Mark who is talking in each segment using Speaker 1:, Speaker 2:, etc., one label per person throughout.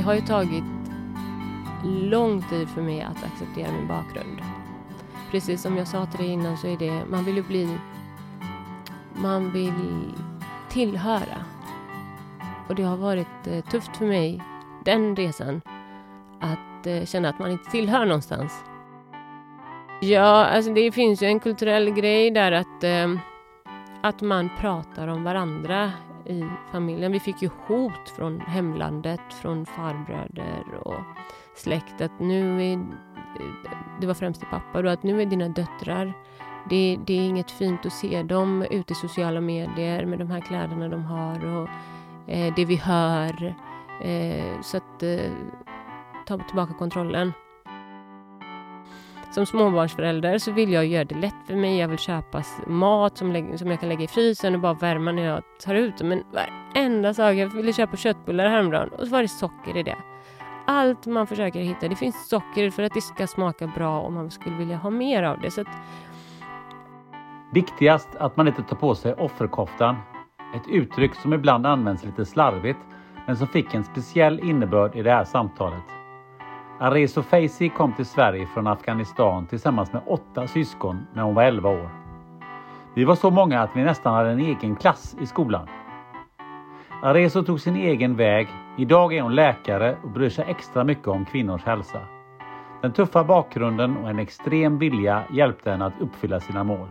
Speaker 1: Det har ju tagit lång tid för mig att acceptera min bakgrund. Precis som jag sa till dig innan så är det, man vill ju bli, man vill tillhöra. Och det har varit eh, tufft för mig, den resan, att eh, känna att man inte tillhör någonstans. Ja, alltså det finns ju en kulturell grej där att, eh, att man pratar om varandra i familjen. Vi fick ju hot från hemlandet, från farbröder och släkt att nu är, det var främst till pappa då, att nu är dina döttrar, det, det är inget fint att se dem ute i sociala medier med de här kläderna de har och eh, det vi hör. Eh, så att eh, ta tillbaka kontrollen. Som småbarnsförälder så vill jag göra det lätt för mig. Jag vill köpa mat som, som jag kan lägga i frysen och bara värma när jag tar ut den. Men varenda sak, jag ville köpa köttbullar häromdagen och så var det socker i det. Allt man försöker hitta, det finns socker för att det ska smaka bra och man skulle vilja ha mer av det. Så att...
Speaker 2: Viktigast att man inte tar på sig offerkoftan. Ett uttryck som ibland används lite slarvigt men som fick en speciell innebörd i det här samtalet. Arezo Feisi kom till Sverige från Afghanistan tillsammans med åtta syskon när hon var 11 år. Vi var så många att vi nästan hade en egen klass i skolan. Arezo tog sin egen väg. Idag är hon läkare och bryr sig extra mycket om kvinnors hälsa. Den tuffa bakgrunden och en extrem vilja hjälpte henne att uppfylla sina mål.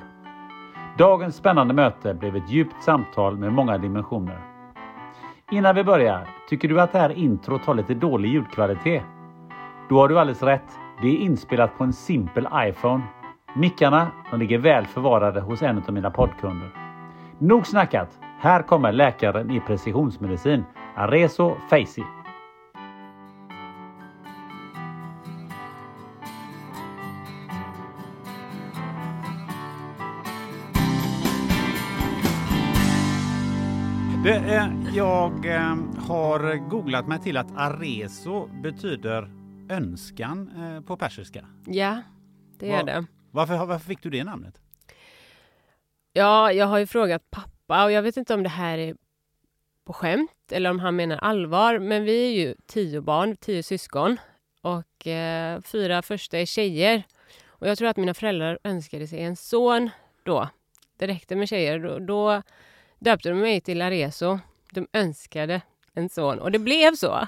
Speaker 2: Dagens spännande möte blev ett djupt samtal med många dimensioner. Innan vi börjar, tycker du att det här introt har lite dålig ljudkvalitet? Då har du alldeles rätt. Det är inspelat på en simpel iPhone. Mickarna de ligger väl förvarade hos en av mina poddkunder. Nog snackat! Här kommer läkaren i precisionsmedicin, Arezo Feisi.
Speaker 3: Det, eh, jag eh, har googlat mig till att Arezo betyder önskan eh, på persiska.
Speaker 1: Ja, det är
Speaker 3: Var,
Speaker 1: det.
Speaker 3: Varför, varför fick du det namnet?
Speaker 1: Ja, jag har ju frågat pappa och jag vet inte om det här är på skämt eller om han menar allvar. Men vi är ju tio barn, tio syskon och eh, fyra första är tjejer. Och jag tror att mina föräldrar önskade sig en son då. Det räckte med tjejer. Då, då döpte de mig till Arezo. De önskade en son och det blev så.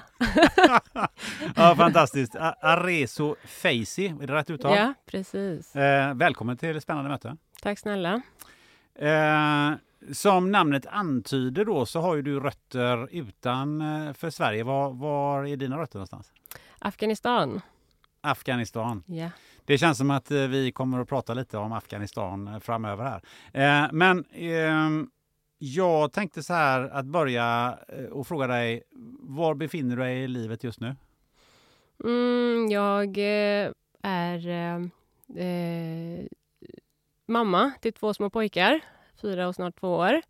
Speaker 3: ja, fantastiskt. A- Arezo Faisi, är det rätt uttal?
Speaker 1: Ja, precis.
Speaker 3: Eh, välkommen till Spännande möte.
Speaker 1: Tack snälla.
Speaker 3: Eh, som namnet antyder då så har ju du rötter utanför Sverige. Var, var är dina rötter någonstans?
Speaker 1: Afghanistan.
Speaker 3: Afghanistan.
Speaker 1: Ja.
Speaker 3: Det känns som att eh, vi kommer att prata lite om Afghanistan eh, framöver här. Eh, men ehm, jag tänkte så här att börja eh, och fråga dig, var befinner du dig i livet just nu?
Speaker 1: Mm, jag eh, är eh, eh, mamma till två små pojkar, fyra och snart två år.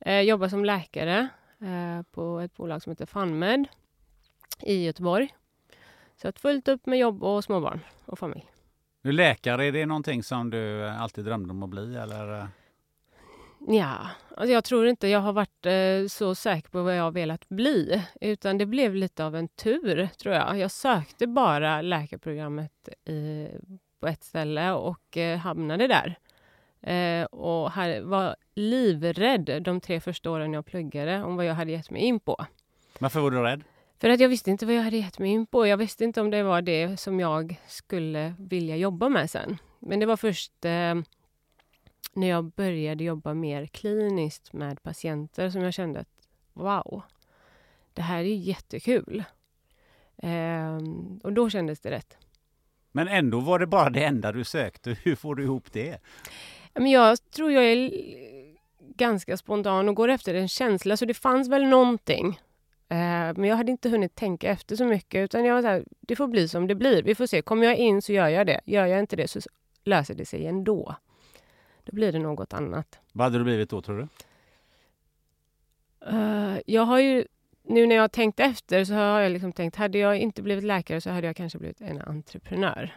Speaker 1: Eh, jobbar som läkare eh, på ett bolag som heter Funmed i Göteborg. Så att fullt upp med jobb och småbarn och familj.
Speaker 3: Du läkare, är det någonting som du alltid drömde om att bli? Eller?
Speaker 1: Ja, alltså jag tror inte jag har varit eh, så säker på vad jag har velat bli. Utan det blev lite av en tur, tror jag. Jag sökte bara läkarprogrammet i, på ett ställe och eh, hamnade där. Eh, och här, var livrädd de tre första åren jag pluggade om vad jag hade gett mig in på.
Speaker 3: Varför var du rädd?
Speaker 1: För att jag visste inte vad jag hade gett mig in på. Jag visste inte om det var det som jag skulle vilja jobba med sen. Men det var först eh, när jag började jobba mer kliniskt med patienter som jag kände att wow, det här är jättekul. Eh, och då kändes det rätt.
Speaker 3: Men ändå var det bara det enda du sökte. Hur får du ihop det?
Speaker 1: Men jag tror jag är ganska spontan och går efter en känsla, så det fanns väl någonting. Eh, men jag hade inte hunnit tänka efter så mycket, utan jag var så här, det får bli som det blir. Vi får se, kommer jag in så gör jag det. Gör jag inte det så löser det sig ändå. Då blir det något annat.
Speaker 3: Vad hade du blivit då, tror du?
Speaker 1: Uh, jag har ju, nu när jag har tänkt efter så har jag liksom tänkt, hade jag inte blivit läkare så hade jag kanske blivit en entreprenör.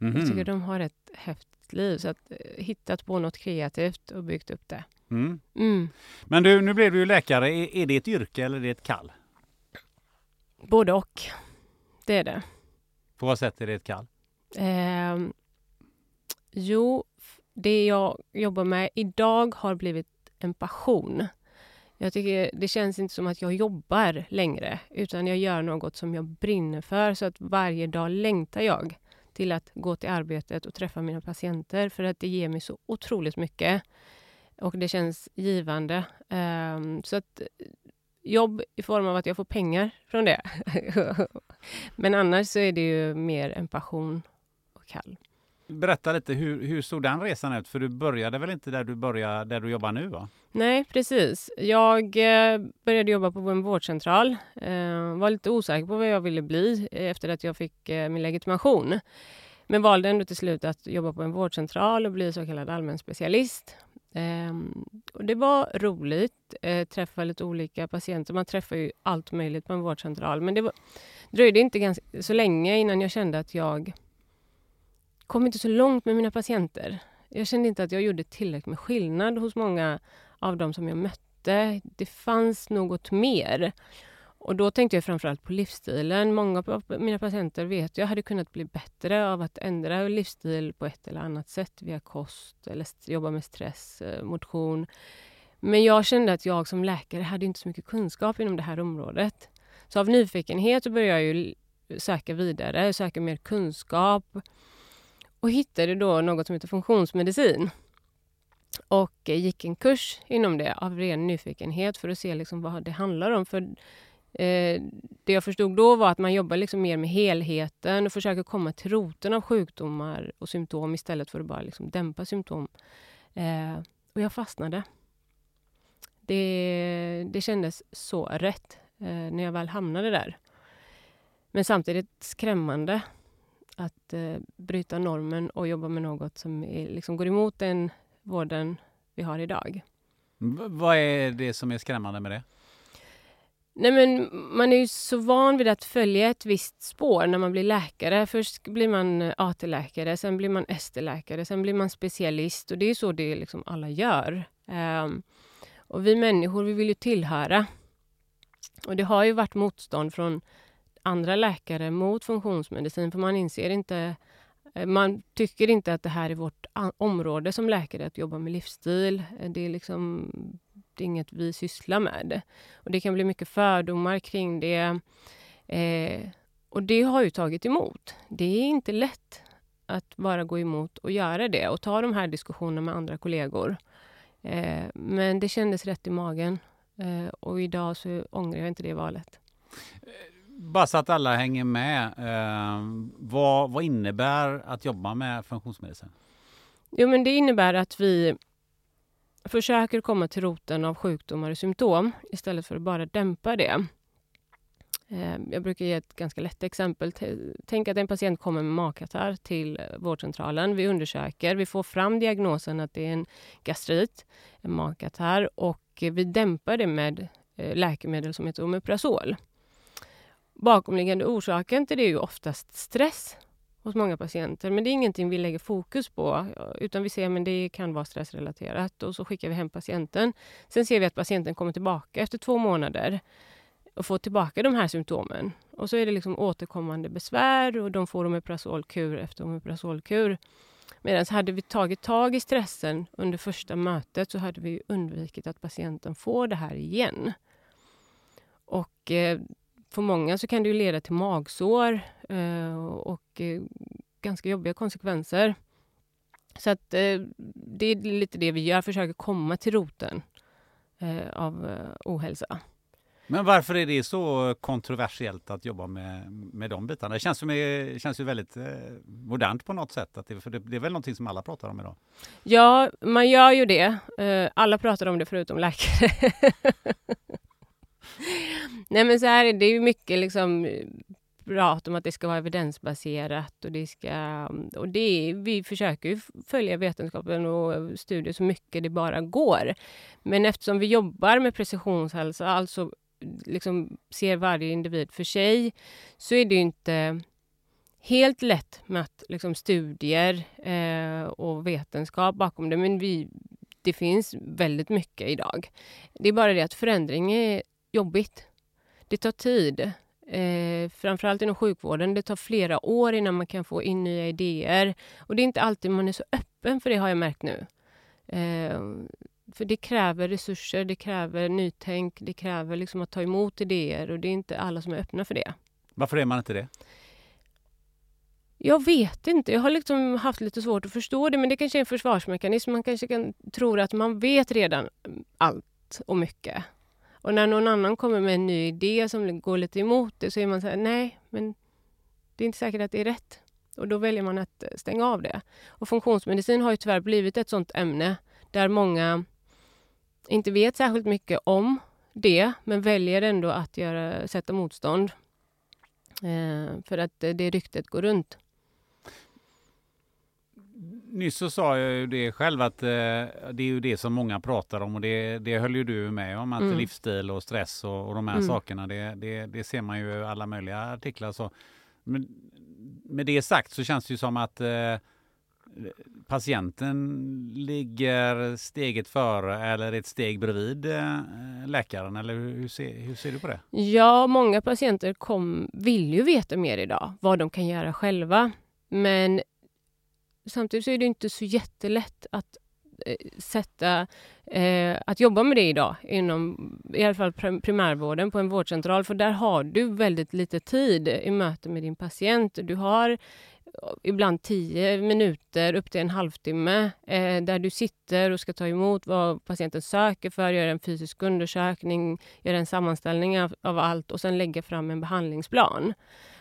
Speaker 1: Mm -hmm. Jag tycker de har ett häftigt liv. Så att uh, hittat på något kreativt och byggt upp det.
Speaker 3: Mm. Mm. Men du, nu blev du ju läkare. Är, är det ett yrke eller är det ett kall?
Speaker 1: Både och. Det är det.
Speaker 3: På vad sätt är det ett kall?
Speaker 1: Uh, jo, det jag jobbar med idag har blivit en passion. Jag tycker det känns inte som att jag jobbar längre, utan jag gör något som jag brinner för. Så att varje dag längtar jag till att gå till arbetet och träffa mina patienter, för att det ger mig så otroligt mycket. Och det känns givande. Ehm, så att eh, jobb i form av att jag får pengar från det. Men annars så är det ju mer en passion och kall.
Speaker 3: Berätta lite, hur, hur såg den resan ut? För du började väl inte där du, började, där du jobbar nu? va?
Speaker 1: Nej, precis. Jag eh, började jobba på en vårdcentral. Eh, var lite osäker på vad jag ville bli eh, efter att jag fick eh, min legitimation. Men valde ändå till slut att jobba på en vårdcentral och bli så kallad allmänspecialist. specialist. Ehm, och det var roligt, eh, träffa lite olika patienter. Man träffar ju allt möjligt på en vårdcentral. Men det var, dröjde inte ganska, så länge innan jag kände att jag kom inte så långt med mina patienter. Jag kände inte att jag gjorde tillräckligt med skillnad hos många av dem som jag mötte. Det fanns något mer. Och då tänkte jag framförallt på livsstilen. Många av mina patienter vet jag hade kunnat bli bättre av att ändra livsstil på ett eller annat sätt via kost eller jobba med stress, eh, motion. Men jag kände att jag som läkare hade inte så mycket kunskap inom det här området. Så av nyfikenhet så började jag ju söka vidare, söka mer kunskap och hittade då något som heter funktionsmedicin. Och eh, gick en kurs inom det av ren nyfikenhet för att se liksom vad det handlar om. För eh, Det jag förstod då var att man jobbar liksom mer med helheten och försöker komma till roten av sjukdomar och symptom istället för att bara liksom dämpa symptom. Eh, och jag fastnade. Det, det kändes så rätt eh, när jag väl hamnade där. Men samtidigt skrämmande att eh, bryta normen och jobba med något som är, liksom går emot den vården vi har idag.
Speaker 3: V vad är det som är skrämmande med det?
Speaker 1: Nej, men man är ju så van vid att följa ett visst spår när man blir läkare. Först blir man eh, AT-läkare, sen blir man ST-läkare, sen blir man specialist. Och Det är så det liksom alla gör. Um, och Vi människor vi vill ju tillhöra. Och Det har ju varit motstånd från andra läkare mot funktionsmedicin för man inser inte eh, man tycker inte att det här är vårt område som läkare, att jobba med livsstil. Eh, det är liksom det är inget vi sysslar med. Och Det kan bli mycket fördomar kring det. Eh, och det har ju tagit emot. Det är inte lätt att bara gå emot och göra det och ta de här diskussionerna med andra kollegor. Eh, men det kändes rätt i magen eh, och idag så ångrar jag inte det valet.
Speaker 3: Eh, bara så att alla hänger med. Eh, vad, vad innebär att jobba med funktionsmedicin?
Speaker 1: Jo, men det innebär att vi försöker komma till roten av sjukdomar och symptom istället för att bara dämpa det. Eh, jag brukar ge ett ganska lätt exempel. Tänk att en patient kommer med magkatarr till eh, vårdcentralen. Vi undersöker, vi får fram diagnosen att det är en gastrit, en magkatarr och vi dämpar det med eh, läkemedel som heter Omeprazol bakomliggande orsaken till det är ju oftast stress hos många patienter. Men det är ingenting vi lägger fokus på, utan vi ser att det kan vara stressrelaterat och så skickar vi hem patienten. Sen ser vi att patienten kommer tillbaka efter två månader och får tillbaka de här symptomen. Och så är det liksom återkommande besvär och de får omeprazolkur efter omeprazolkur. Medan hade vi tagit tag i stressen under första mötet så hade vi undvikit att patienten får det här igen. Och eh, för många så kan det leda till magsår eh, och eh, ganska jobbiga konsekvenser. Så att eh, det är lite det vi gör, försöker komma till roten av ohälsa.
Speaker 3: Men varför är det så kontroversiellt att jobba med, med de bitarna? Det känns ju, känns ju väldigt modernt på något sätt. Att det, för det, det, är väl någonting som alla pratar om idag?
Speaker 1: Ja, man gör ju det. Alla pratar om det förutom läkare. Nej men så här är det ju mycket liksom eh, prat om att det ska vara evidensbaserat och det ska... Mm, och det vi försöker ju följa vetenskapen och studier så mycket det bara går. Men eftersom vi jobbar med precisionshälsa, alltså liksom ser varje individ för sig, så är det inte helt lätt med att, liksom, studier eh, och vetenskap bakom det. Men vi, det finns väldigt mycket idag. Det är bara det att förändring är jobbigt. Det tar tid. Eh, framförallt inom sjukvården. Det tar flera år innan man kan få in nya idéer. Och det är inte alltid man är så öppen för det, har jag märkt nu. Eh, för det kräver resurser, det kräver nytänk, det kräver liksom att ta emot idéer och det är inte alla som är öppna för det.
Speaker 3: Varför är man inte det?
Speaker 1: Jag vet inte. Jag har liksom haft lite svårt att förstå det, men det kanske är en försvarsmekanism. Man kanske kan tro att man vet redan allt och mycket. Och när någon annan kommer med en ny idé som går lite emot det så är man så här, nej, men det är inte säkert att det är rätt. Och då väljer man att eh, stänga av det. Och funktionsmedicin har ju tyvärr blivit ett sånt ämne där många inte vet särskilt mycket om det, men väljer ändå att göra, sätta motstånd. Eh, för att eh, det ryktet går runt.
Speaker 3: Nyss så sa jag ju det själv att eh, det är ju det som många pratar om och det, det höll ju du med om. Att mm. livsstil och stress och, och de här mm. sakerna, det, det, det, ser man ju i alla möjliga artiklar. Så. Men, med det sagt så känns det ju som att eh, patienten ligger steget före eller ett steg bredvid eh, läkaren? Eller hur ser, hur ser du på det?
Speaker 1: Ja, många patienter kom, vill ju veta mer idag, vad de kan göra själva. Men samtidigt så är det inte så jättelätt att eh, sätta, eh, att jobba med det idag inom i alla fall primärvården på en vårdcentral. För där har du väldigt lite tid i möte med din patient. Du har eh, ibland tio minuter upp till en halvtimme eh, där du sitter och ska ta emot vad patienten söker för, göra en fysisk undersökning, göra en sammanställning av, av allt och sen lägga fram en behandlingsplan.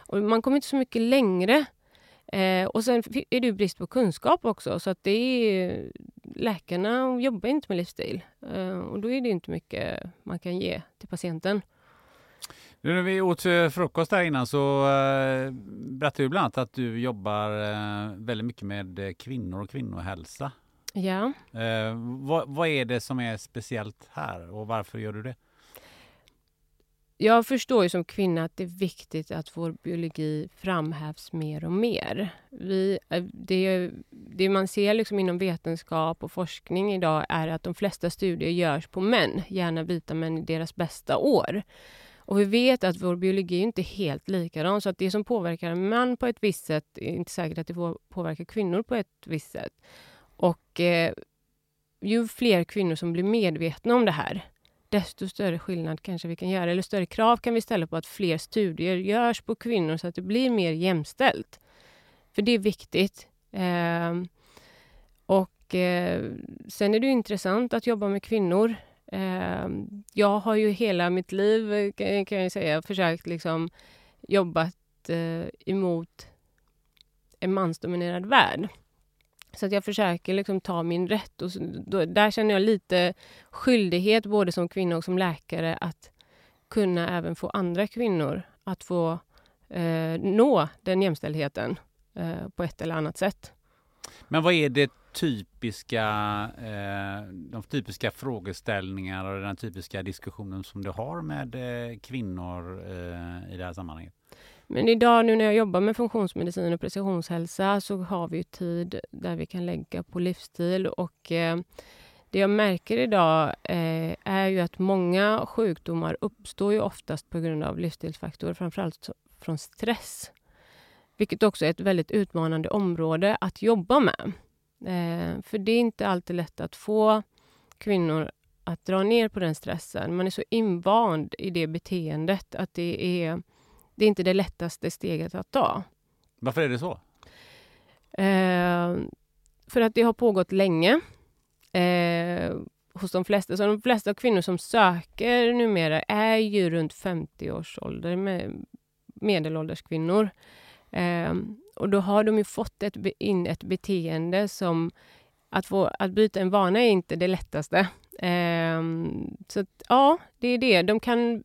Speaker 1: Och man kommer inte så mycket längre. Eh, och sen är det brist på kunskap också, så att det är, läkarna jobbar inte med livsstil. Eh, och då är det inte mycket man kan ge till patienten.
Speaker 3: Nu när vi åt eh, frukost där innan så äh, berättade du bland annat att du jobbar äh, väldigt mycket med kvinnor och kvinnohälsa.
Speaker 1: Ja.
Speaker 3: Vad, vad, är det som är speciellt här och varför gör du det?
Speaker 1: Jag förstår ju som kvinna att det är viktigt att vår biologi framhävs mer och mer. Vi, eh, det, det man ser liksom inom vetenskap och forskning idag är att de flesta studier görs på män, gärna vita män i deras bästa år. Och vi vet att vår biologi inte är helt likadan, så att det som påverkar en man på ett visst sätt är inte säkert att det påverkar kvinnor på ett visst sätt. Och eh, ju fler kvinnor som blir medvetna om det här, desto större skillnad kanske vi kan göra. Eller större krav kan vi ställa på att fler studier görs på kvinnor så att det blir mer jämställt. För det är viktigt. Eh, och eh, Sen är det intressant att jobba med kvinnor. Eh, jag har ju hela mitt liv, eh, kan jag säga, försökt liksom jobbat eh, emot en mansdominerad värld. Så att jag försöker liksom ta min rätt. Och då, där känner jag lite skyldighet, både som kvinna och som läkare, att kunna även få andra kvinnor att få eh, nå den jämställdheten eh, på ett eller annat sätt.
Speaker 3: Men vad är det typiska, eh, de typiska frågeställningar och den typiska diskussionen som du har med eh, kvinnor eh, i det här sammanhanget?
Speaker 1: Men idag nu när jag jobbar med funktionsmedicin och precisionshälsa så har vi tid där vi kan lägga på livsstil och eh, det jag märker idag eh, är ju att många sjukdomar uppstår ju oftast på grund av livsstilsfaktorer, framförallt från stress. Vilket också är ett väldigt utmanande område att jobba med. Eh, för det är inte alltid lätt att få kvinnor att dra ner på den stressen. Man är så invand i det beteendet att det är, det är inte det lättaste steget att ta.
Speaker 3: Varför är det så?
Speaker 1: Eh, för att det har pågått länge eh, hos de flesta. Så de flesta kvinnor som söker numera är ju runt 50 års ålder, med medelålders kvinnor. Eh, och då har de ju fått ett, in ett beteende som att, få, att byta en vana är inte det lättaste. Eh, så att, ja, det är det. De kan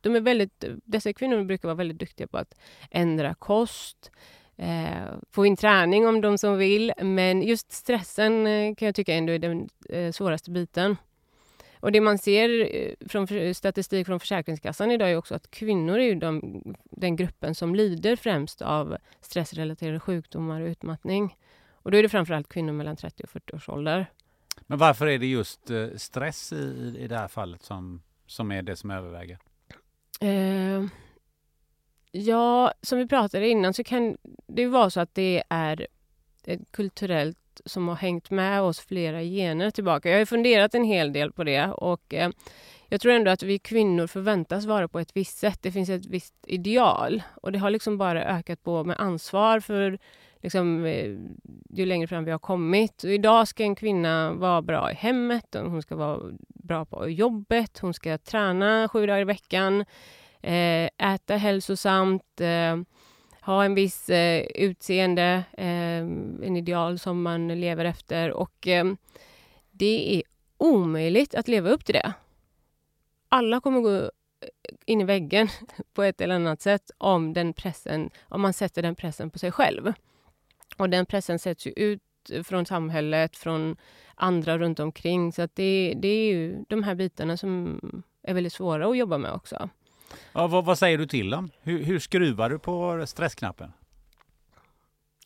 Speaker 1: de är väldigt, dessa kvinnor brukar vara väldigt duktiga på att ändra kost, eh, få in träning om de som vill. Men just stressen eh, kan jag tycka ändå är den eh, svåraste biten. Och det man ser eh, från statistik från Försäkringskassan idag är också att kvinnor är de, den gruppen som lider främst av stressrelaterade sjukdomar och utmattning. Och då är det framförallt kvinnor mellan 30 och 40 års ålder.
Speaker 3: Men varför är det just eh, stress i, i det här fallet som, som är det som överväger?
Speaker 1: Eh, Ja, som vi pratade innan så kan det vara så att det är ett kulturellt som har hängt med oss flera gener tillbaka. Jag har funderat en hel del på det och eh, jag tror ändå att vi kvinnor förväntas vara på ett visst sätt. Det finns ett visst ideal och det har liksom bara ökat på med ansvar för liksom, eh, ju längre fram vi har kommit. Och idag ska en kvinna vara bra i hemmet, hon ska vara bra på jobbet, hon ska träna sju dagar i veckan. Eh, äta hälsosamt, eh, ha en viss eh, utseende, eh, en ideal som man lever efter och eh, det är omöjligt att leva upp till det. Alla kommer gå in i väggen på ett eller annat sätt om, den pressen, om man sätter den pressen på sig själv. Och den pressen sätts ju ut från samhället, från andra runt omkring. Så att det, det är ju de här bitarna som är väldigt svåra att jobba med också.
Speaker 3: Ja, vad, vad, säger du till dem? Hur, hur skruvar du på stressknappen?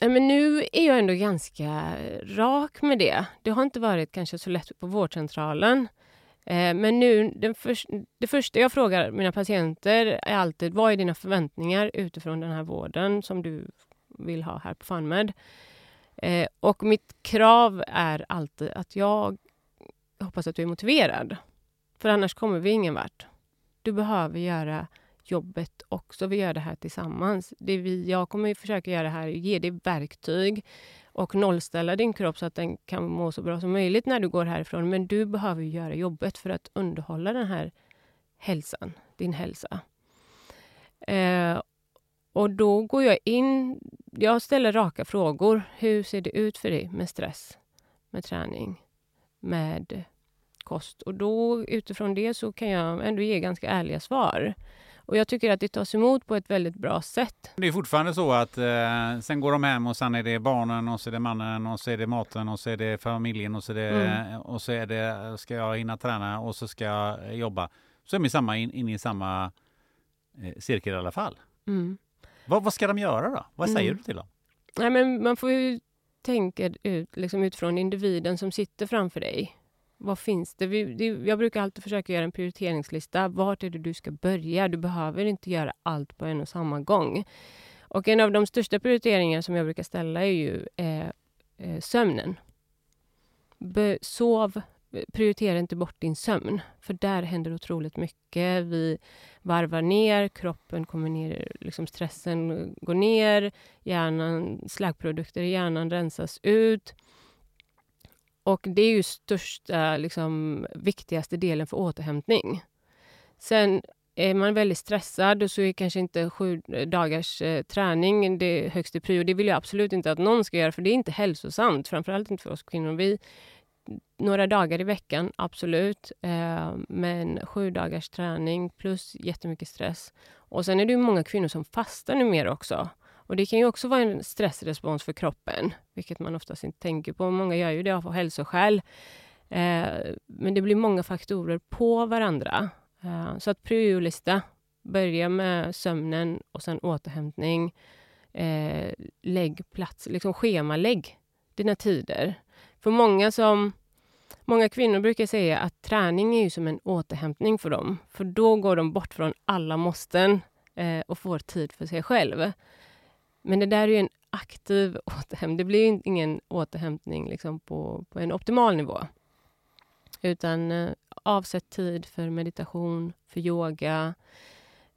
Speaker 1: Men nu är jag ändå ganska rak med det. Det har inte varit kanske så lätt på vårdcentralen. Eh, men nu, för, det första jag frågar mina patienter är alltid vad är dina förväntningar utifrån den här vården som du vill ha här på FunMed? Eh, och mitt krav är alltid att jag hoppas att du är motiverad. För annars kommer vi ingen vart. Du behöver göra jobbet också. Vi gör det här tillsammans. Det vi, jag kommer försöka göra här ge dig verktyg och nollställa din kropp så att den kan må så bra som möjligt när du går härifrån. Men du behöver göra jobbet för att underhålla den här hälsan, din hälsa. Eh, och då går jag in... Jag ställer raka frågor. Hur ser det ut för dig med stress, med träning, med kost. Och då utifrån det så kan jag ändå ge ganska ärliga svar. Och jag tycker att det tas emot på ett väldigt bra sätt.
Speaker 3: Det är fortfarande så att eh, sen går de hem och sen är det barnen och så är det mannen och så är det maten och så är det familjen och så är det, mm. och så är det ska jag hinna träna och så ska jag jobba. Så är de samma, in, in i samma eh, cirkel i alla fall. Mm. Vad, vad ska de göra då? Vad säger mm. du till dem?
Speaker 1: Nej, men man får ju tänka ut, liksom utifrån individen som sitter framför dig vad finns det? Vi, det? Jag brukar alltid försöka göra en prioriteringslista. Vart är det du ska börja? Du behöver inte göra allt på en och samma gång. Och en av de största prioriteringarna som jag brukar ställa är ju eh, eh, sömnen. Be, sov, prioritera inte bort din sömn, för där händer otroligt mycket. Vi varvar ner, kroppen kommer ner, liksom stressen går ner, hjärnan, slaggprodukter i hjärnan rensas ut. Och det är ju största, liksom, viktigaste delen för återhämtning. Sen är man väldigt stressad så är kanske inte sju dagars eh, träning det högsta prio. Det vill jag absolut inte att någon ska göra, för det är inte hälsosamt. Framförallt inte för oss kvinnor. Vi, några dagar i veckan, absolut. Eh, men sju dagars träning plus jättemycket stress. Och sen är det många kvinnor som fastar numera också. Och det kan ju också vara en stressrespons för kroppen, vilket man oftast inte tänker på. Många gör ju det av hälsoskäl. Eh, men det blir många faktorer på varandra. Eh, så att priolista Börja med sömnen och sen återhämtning. Eh, lägg plats, liksom schemalägg dina tider. För många som Många kvinnor brukar säga att träning är ju som en återhämtning för dem. För då går de bort från alla måsten eh, och får tid för sig själv. Men det där är ju en aktiv återhämtning. Det blir ingen återhämtning liksom på, på en optimal nivå. Utan eh, avsätt tid för meditation, för yoga,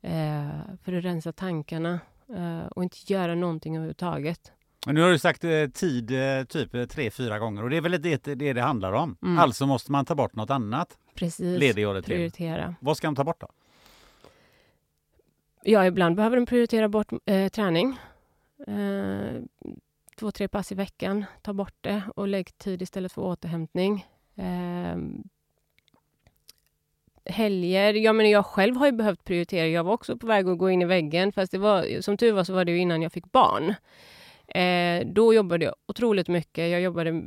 Speaker 1: eh, för att rensa tankarna eh, och inte göra någonting överhuvudtaget.
Speaker 3: Men nu har du sagt eh, tid eh, typ eh, tre, fyra gånger och det är väl det det, det handlar om.
Speaker 1: Mm.
Speaker 3: Alltså måste man ta bort något annat.
Speaker 1: Precis.
Speaker 3: Lediggöra till.
Speaker 1: Prioritera.
Speaker 3: Vad ska de ta bort då?
Speaker 1: Ja, ibland behöver de prioritera bort eh, träning. Eh, två, tre pass i veckan. Ta bort det och lägg tid istället för återhämtning. Eh, helger. Ja, men jag själv har ju behövt prioritera. Jag var också på väg att gå in i väggen. Fast det var, som tur var så var det innan jag fick barn. Eh, då jobbade jag otroligt mycket. Jag jobbade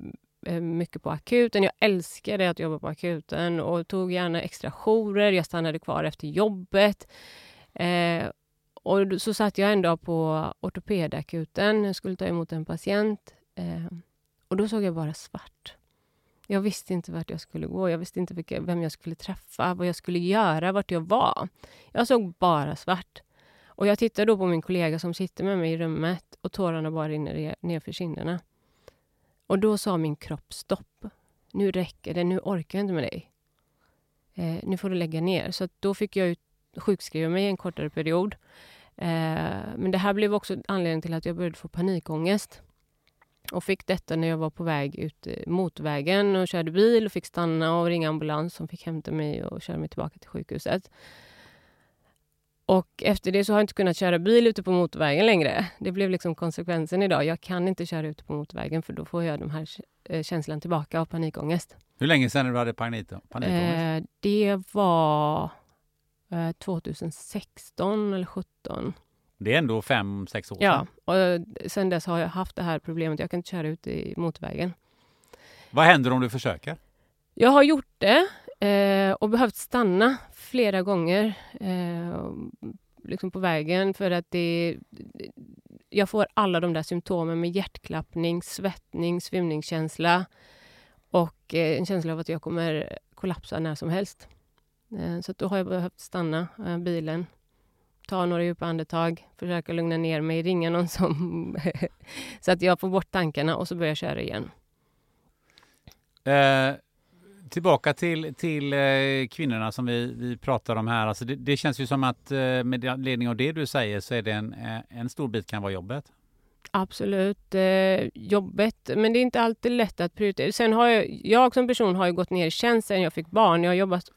Speaker 1: eh, mycket på akuten. Jag älskade att jobba på akuten och tog gärna extra jourer. Jag stannade kvar efter jobbet. Eh, och så satt jag en dag på ortopedakuten. Jag skulle ta emot en patient. Eh, och då såg jag bara svart. Jag visste inte vart jag skulle gå. Jag visste inte vilka, vem jag skulle träffa, vad jag skulle göra, vart jag var. Jag såg bara svart. Och jag tittar då på min kollega som sitter med mig i rummet och tårarna bara rinner ner för kinderna. Och då sa min kropp stopp. Nu räcker det, nu orkar jag inte med dig. Eh, nu får du lägga ner. Så då fick jag ut, sjukskriva mig en kortare period. Eh, men det här blev också anledningen till att jag började få panikångest. Och fick detta när jag var på väg ut eh, motorvägen och körde bil och fick stanna och ringa ambulans som fick hämta mig och köra mig tillbaka till sjukhuset. Och efter det så har jag inte kunnat köra bil ute på motorvägen längre. Det blev liksom konsekvensen idag. Jag kan inte köra ute på motorvägen för då får jag de här eh, känslan tillbaka av panikångest.
Speaker 3: Hur länge sedan du hade panik, panikångest?
Speaker 1: Eh, det var eh, 2016 eller 2017.
Speaker 3: Det är ändå fem, sex år
Speaker 1: Ja,
Speaker 3: sedan.
Speaker 1: och sen dess har jag haft det här problemet. Jag kan inte köra ut i motorvägen.
Speaker 3: Vad händer om du försöker?
Speaker 1: Jag har gjort det eh, och behövt stanna flera gånger eh, liksom på vägen för att det... Jag får alla de där symptomen med hjärtklappning, svettning, svimningskänsla och eh, en känsla av att jag kommer kollapsa när som helst. Eh, så då har jag behövt stanna eh, bilen, ta några djupa andetag, försöka lugna ner mig, ringa någon som... så att jag får bort tankarna och så börjar jag köra igen.
Speaker 3: Eh, Tillbaka till, till eh, kvinnorna som vi, vi pratar om här. Alltså det, det känns ju som att eh, med ledning av det du säger så är det en, eh, en stor bit kan vara jobbet.
Speaker 1: Absolut. Eh, jobbet, men det är inte alltid lätt att prioritera. Sen har jag, jag som person har ju gått ner i tjänst sen jag fick barn. Jag har jobbat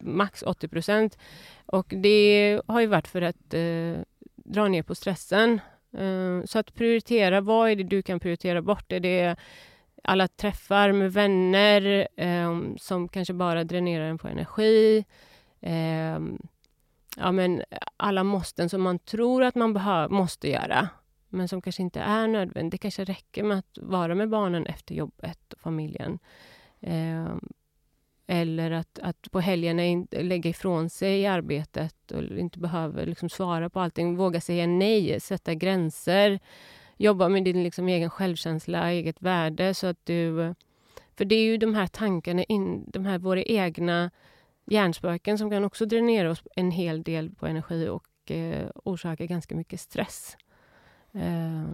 Speaker 1: max 80 procent. Och det har ju varit för att eh, dra ner på stressen. Eh, så att prioritera, vad är det du kan prioritera bort? Är det alla träffar med vänner eh, som kanske bara dränerar en på energi? Eh, ja, men alla måsten som man tror att man måste göra men som kanske inte är nödvändigt. Det kanske räcker med att vara med barnen efter jobbet och familjen. Eh, eller att, att på helgerna lägga ifrån sig arbetet och inte behöva liksom svara på allting. Våga säga nej, sätta gränser. Jobba med din liksom egen självkänsla, eget värde. Så att du, för det är ju de här tankarna, in, de här våra egna hjärnspöken som kan också dränera oss en hel del på energi och eh, orsaka ganska mycket stress. Eh,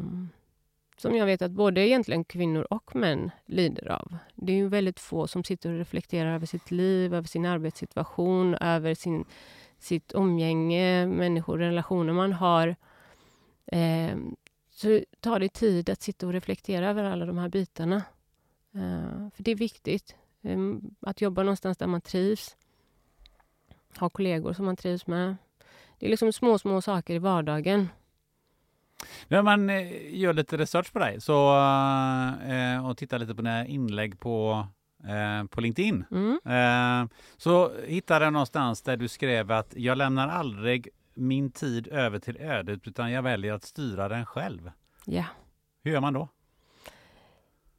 Speaker 1: som jag vet att både egentligen kvinnor och män lider av. Det är ju väldigt få som sitter och reflekterar över sitt liv, över sin arbetssituation, över sin, sitt umgänge, människor, relationer man har. Eh, så tar det tid att sitta och reflektera över alla de här bitarna. Uh, för det är viktigt. Um, att jobba någonstans där man trivs. Ha kollegor som man trivs med. Det är liksom små, små saker i vardagen
Speaker 3: när man eh, gör lite research på dig så, eh, och tittar lite på dina inlägg på, eh, på LinkedIn
Speaker 1: mm.
Speaker 3: eh, så hittade jag någonstans där du skrev att jag lämnar aldrig min tid över till ödet utan jag väljer att styra den själv.
Speaker 1: Ja.
Speaker 3: Hur gör man då?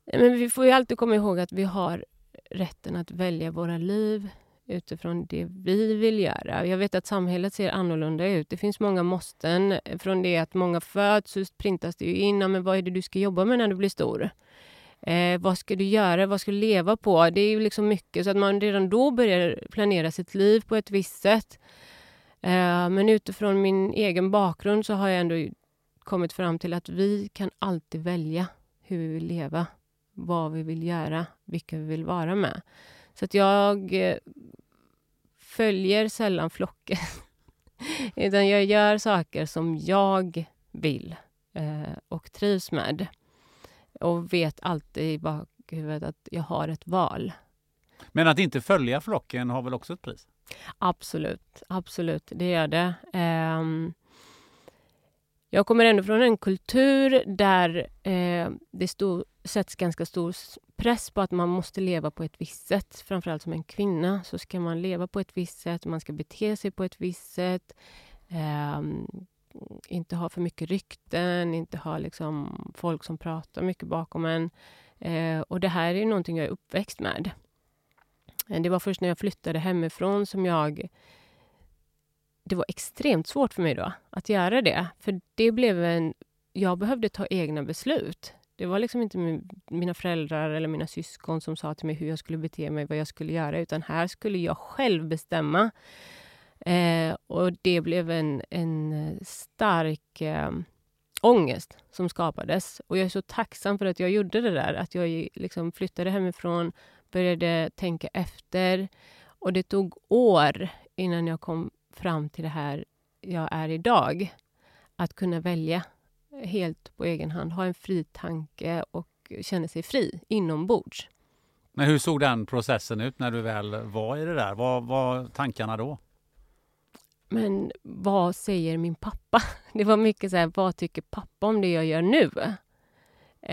Speaker 1: Men vi får ju alltid komma ihåg att vi har rätten att välja våra liv. utifrån det vi vill göra. Jag vet att samhället ser annorlunda ut. Det finns många måsten. Från det att många föds så printas det ju in. Men vad är det du ska jobba med när du blir stor? Eh, vad ska du göra? Vad ska du leva på? Det är ju liksom mycket. Så att man redan då börjar planera sitt liv på ett visst sätt. Eh, men utifrån min egen bakgrund så har jag ändå kommit fram till att vi kan alltid välja hur vi vill leva, vad vi vill göra, vilka vi vill vara med. Så att jag eh, följer sällan flocken. Utan jag gör saker som jag vill eh, och trivs med. Och vet alltid i bakhuvudet att jag har ett val.
Speaker 3: Men att inte följa flocken har väl också ett pris?
Speaker 1: Absolut, absolut, det gör det. Um, jag kommer ändå från en kultur där eh, det stod, sätts ganska stor press på att man måste leva på ett visst sätt. Framförallt som en kvinna så ska man leva på ett visst sätt, man ska bete sig på ett visst sätt. Eh, inte ha för mycket rykten, inte ha liksom folk som pratar mycket bakom en. Eh, och det här är någonting jag är uppväxt med. Eh, det var först när jag flyttade hemifrån som jag det var extremt svårt för mig då att göra det. För det blev en... Jag behövde ta egna beslut. Det var liksom inte min, mina föräldrar eller mina syskon som sa till mig hur jag skulle bete mig, vad jag skulle göra, utan här skulle jag själv bestämma. Eh, och det blev en, en stark eh, ångest som skapades. Och jag är så tacksam för att jag gjorde det där. Att jag liksom flyttade hemifrån, började tänka efter. Och det tog år innan jag kom fram till det här jag är idag. Att kunna välja helt på egen hand, ha en fri tanke och känna sig fri inombords.
Speaker 3: Men hur såg den processen ut när du väl var i det där? Vad var tankarna då?
Speaker 1: Men vad säger min pappa? Det var mycket så här, vad tycker pappa om det jag gör nu?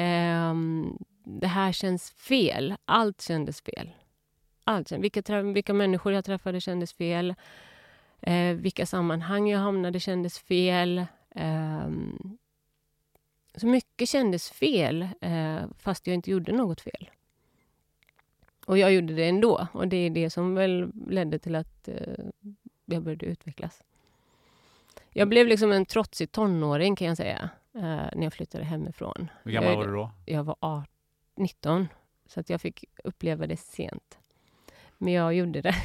Speaker 1: Um, det här känns fel. Allt kändes fel. Allt, vilka, vilka människor jag träffade kändes fel. Eh, vilka sammanhang jag hamnade kändes fel. Eh, så mycket kändes fel, eh, fast jag inte gjorde något fel. Och jag gjorde det ändå. Och det är det som väl ledde till att eh, jag började utvecklas. Jag blev liksom en trotsig tonåring kan jag säga, eh, när jag flyttade hemifrån.
Speaker 3: Hur gammal var du då?
Speaker 1: Jag var 18, 19, så att jag fick uppleva det sent. Men jag gjorde det.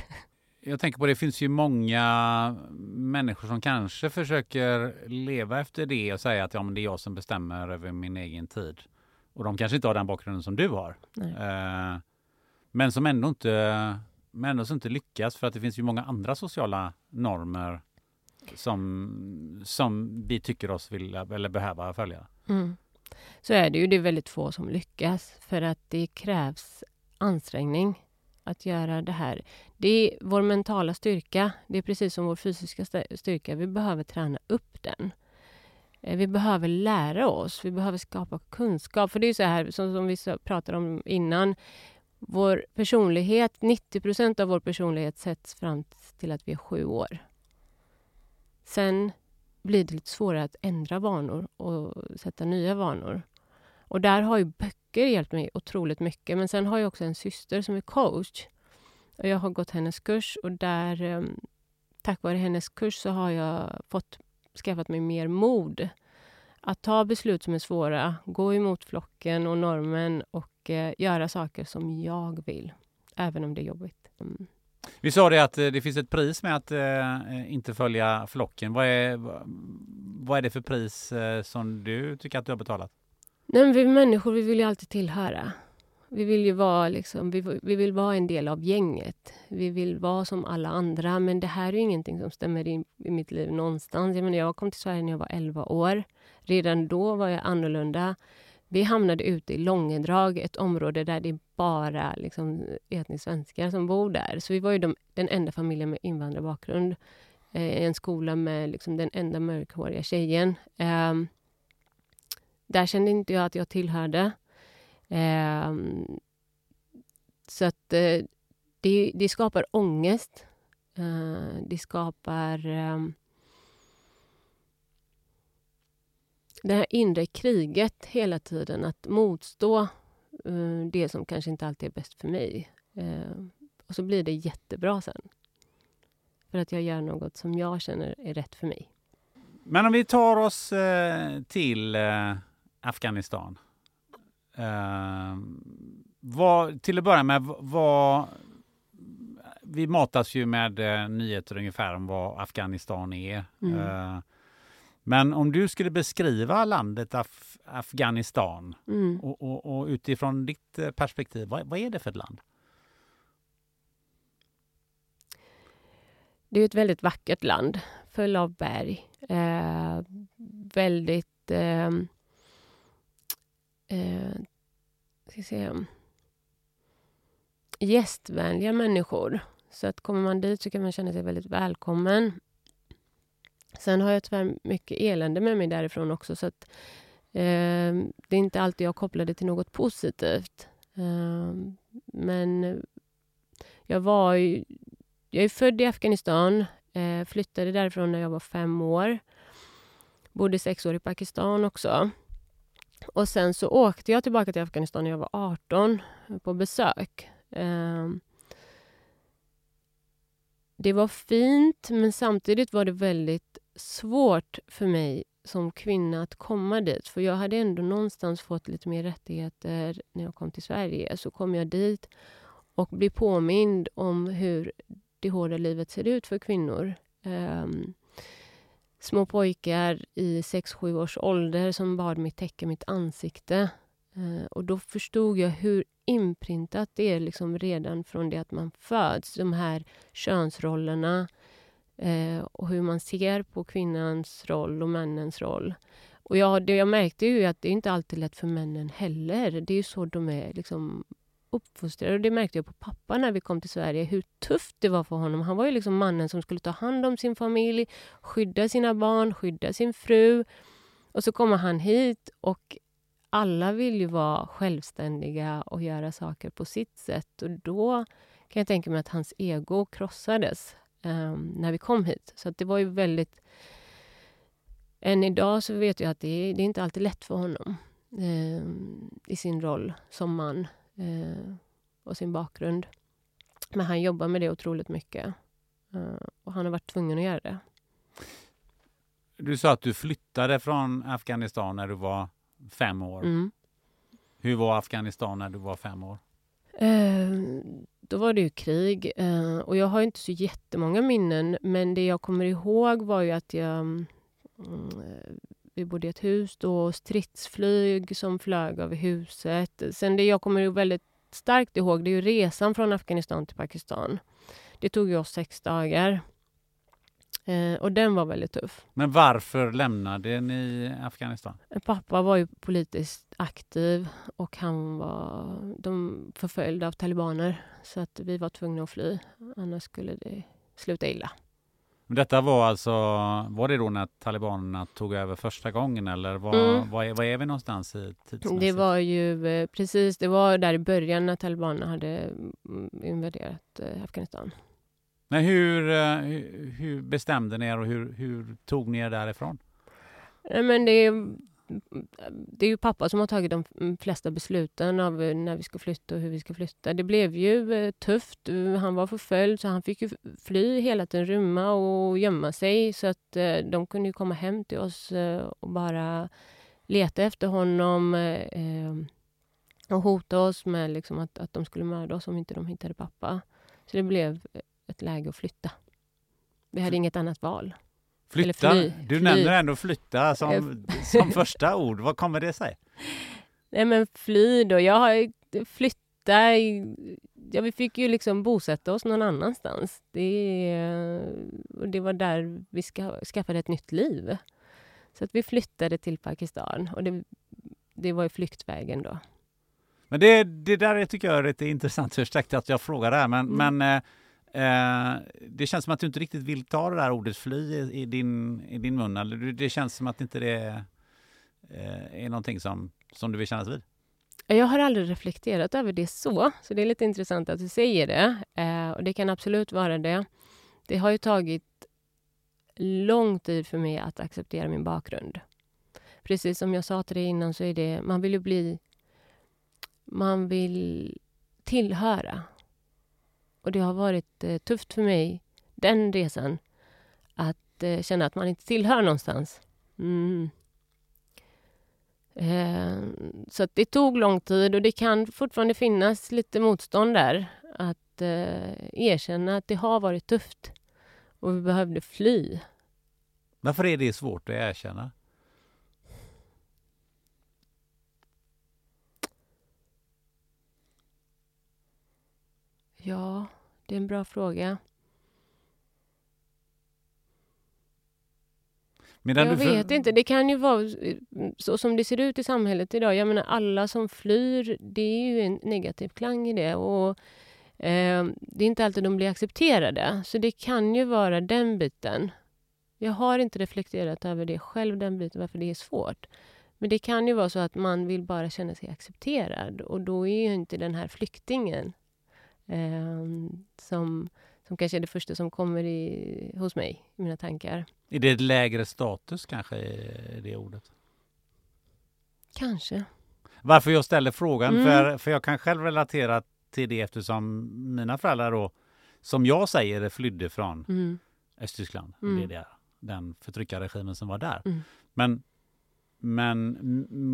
Speaker 3: Jag tänker på det finns ju många människor som kanske försöker leva efter det och säga att ja, men det är jag som bestämmer över min egen tid. Och de kanske inte har den bakgrunden som du har. Eh, men som ändå inte, men ändå inte lyckas för att det finns ju många andra sociala normer som, som vi tycker oss vilja eller behöva följa.
Speaker 1: Mm. Så är det ju. Det är väldigt få som lyckas för att det krävs ansträngning att göra det här. Det är vår mentala styrka. Det är precis som vår fysiska styrka. Vi behöver träna upp den. Eh, vi behöver lära oss. Vi behöver skapa kunskap. För det är så här, som, som vi pratade om innan. Vår personlighet, 90 procent av vår personlighet sätts fram till att vi är sju år. Sen blir det lite svårare att ändra vanor och sätta nya vanor. Och där har ju böcker hjälpt mig otroligt mycket. Men sen har jag också en syster som är coach. Och jag har gått hennes kurs och där, eh, tack vare hennes kurs så har jag fått skaffat mig mer mod. Att ta beslut som är svåra, gå emot flocken och normen och eh, göra saker som jag vill, även om det är jobbigt. Mm.
Speaker 3: Vi sa det att eh, det finns ett pris med att eh, eh inte följa flocken. Vad är, vad är det för pris eh, som du tycker att du har betalat?
Speaker 1: Nej, men vi människor vi vill ju alltid tillhöra. Vi vill ju vara, liksom, vi, vi vill vara en del av gänget. Vi vill vara som alla andra. Men det här är ingenting som stämmer in i mitt liv någonstans. Jag, menar, jag kom till Sverige när jag var 11 år. Redan då var jag annorlunda. Vi hamnade ute i Långedrag, ett område där det är bara liksom, etniska svenskar som bor där. Så vi var ju de, den enda familjen med invandrarbakgrund. Eh, en skola med liksom, den enda mörkhåriga tjejen. Eh, där kände inte jag att jag tillhörde. Eh, så att eh, det, det, skapar ångest. Eh, det skapar ehm, det här inre kriget hela tiden, att motstå eh, det som kanske inte alltid är bäst för mig. Eh, Och så blir det jättebra sen. För att jag gör något som jag känner är rätt för mig.
Speaker 3: Men om vi tar oss eh, till Afghanistan. Vad, till att börja med, vad, vi matas ju med nyheter ungefär om vad Afghanistan är.
Speaker 1: Mm.
Speaker 3: Men om du skulle beskriva landet Af Afghanistan
Speaker 1: Mm.
Speaker 3: och, och, och utifrån ditt eh, perspektiv, vad, vad är det för ett land?
Speaker 1: Det är ett väldigt vackert land, full av berg. Eh, väldigt... Eh, eh, ska säga, gästvänliga människor. Så att kommer man dit så kan man känna sig väldigt välkommen. Sen har jag tyvärr mycket elände med mig därifrån också. Så att, eh, det är inte alltid jag kopplar det till något positivt. Ehm, eh, men jag var ju, jag är född i Afghanistan. Eh, flyttade därifrån när jag var fem år. Bodde sex år i Pakistan också. Och sen så åkte jag tillbaka till Afghanistan när jag var 18 eh, på besök. Eh, det var fint, men samtidigt var det väldigt svårt för mig som kvinna att komma dit. För jag hade ändå någonstans fått lite mer rättigheter när jag kom till Sverige. Så kom jag dit och blev påmind om hur det hårda livet ser ut för kvinnor. Um, små pojkar i 6-7 års ålder som bad mig täcka mitt ansikte. Uh, och då förstod jag hur inprintat det är liksom redan från det att man föds. De här könsrollerna eh, och hur man ser på kvinnans roll och männens roll. Och jag, det jag märkte ju att det är inte alltid lätt för männen heller. Det är ju så de är liksom uppfostrade. Och det märkte jag på pappa när vi kom till Sverige, hur tufft det var för honom. Han var ju liksom mannen som skulle ta hand om sin familj, skydda sina barn, skydda sin fru. Och så kommer han hit och alla vill ju vara självständiga och göra saker på sitt sätt. Och då kan jag tänka mig att hans ego krossades eh, när vi kom hit. Så det var ju väldigt... Än idag så vet jag att det är, det är inte alltid lätt för honom eh, i sin roll som man eh, och sin bakgrund. Men han jobbar med det otroligt mycket. Eh, och han har varit tvungen att göra det.
Speaker 3: Du sa att du flyttade från Afghanistan när du var fem år.
Speaker 1: Mm.
Speaker 3: Hur var Afghanistan när du var fem år?
Speaker 1: Eh, då var det ju krig. Eh, och jag har inte så jättemånga minnen. Men det jag kommer ihåg var ju att jag... Mm, eh, vi bodde i ett hus då, och stridsflyg som flög över huset. Sen det jag kommer väldigt starkt ihåg, det är ju resan från Afghanistan till Pakistan. Det tog ju oss sex dagar. Eh, och den var väldigt tuff.
Speaker 3: Men varför lämnade ni Afghanistan?
Speaker 1: Pappa var ju politiskt aktiv och han var de förföljd av talibaner. Så att vi var tvungna att fly, annars skulle det sluta illa.
Speaker 3: Men Detta var alltså, var det då när talibanerna tog över första gången eller var,
Speaker 1: Mm.
Speaker 3: var, är, var är vi någonstans i tidsmässigt?
Speaker 1: Det var ju eh, precis, det var där i början när talibanerna hade mm, invaderat eh, Afghanistan.
Speaker 3: Men hur, eh, hur, bestämde ni er och hur, hur tog ni er därifrån?
Speaker 1: Eh, men det är, det är ju pappa som har tagit de mm, flesta besluten av eh, när vi ska flytta och hur vi ska flytta. Det blev ju tufft. Han var förföljd så han fick ju fly hela tiden, rymma och gömma sig. Så att de kunde ju komma hem till oss och bara leta efter honom och hota oss med liksom att, att de skulle mörda oss om inte de hittade pappa. Så det blev ett läge att flytta. Vi hade inget annat val.
Speaker 3: Flytta?
Speaker 1: fly,
Speaker 3: du
Speaker 1: fly.
Speaker 3: nämner ändå flytta som, som första ord. Vad kommer det sig?
Speaker 1: Nej men fly då. Jag har i- Ja, vi fick ju liksom bosätta oss någon annanstans. Det, och det var där vi ska, skaffade ett nytt liv. Så att vi flyttade till Pakistan. Och det, det var ju flyktvägen då.
Speaker 3: Men det, det där tycker jag är lite intressant. Ursäkta att jag frågar det här, men,
Speaker 1: Mm.
Speaker 3: men eh, eh, Eh, det känns som att du inte riktigt vill ta det där ordet fly i, i, din, i din mun. Eller det känns som att inte det eh, är någonting som, som du vill kännas vid.
Speaker 1: Jag har aldrig reflekterat över det så, så det är lite intressant att du säger det. Eh, och det kan absolut vara det. Det har ju tagit lång tid för mig att acceptera min bakgrund. Precis som jag sa till dig innan så är det, man vill ju bli... Man vill tillhöra. Och det har varit eh, tufft för mig, den resan, att eh, känna att man inte tillhör någonstans. Mm. Eh, så det tog lång tid och det kan fortfarande finnas lite motstånd där. Att eh, erkänna att det har varit tufft och vi behövde fly.
Speaker 3: Varför är det svårt att erkänna?
Speaker 1: Ja, det är en bra fråga.
Speaker 3: Medan
Speaker 1: jag vet inte. Det kan ju vara så som det ser ut i samhället idag. Jag menar, alla som flyr, det är ju en negativ klang i det. Och eh, Det är inte alltid de blir accepterade. Så det kan ju vara den biten. Jag har inte reflekterat över det själv, den biten, varför det är svårt. Men det kan ju vara så att man vill bara känna sig accepterad. Och då är ju inte den här flyktingen som, som kanske är det första som kommer i, hos mig, i mina tankar.
Speaker 3: Är det lägre status kanske i det ordet?
Speaker 1: Kanske.
Speaker 3: Varför jag ställer frågan,
Speaker 1: Mm.
Speaker 3: för, för jag kan själv relatera till det eftersom mina föräldrar då, som jag säger, flydde från
Speaker 1: Mm.
Speaker 3: Östtyskland.
Speaker 1: Mm.
Speaker 3: Och det är där, den förtryckarregimen som var där.
Speaker 1: Mm.
Speaker 3: Men, men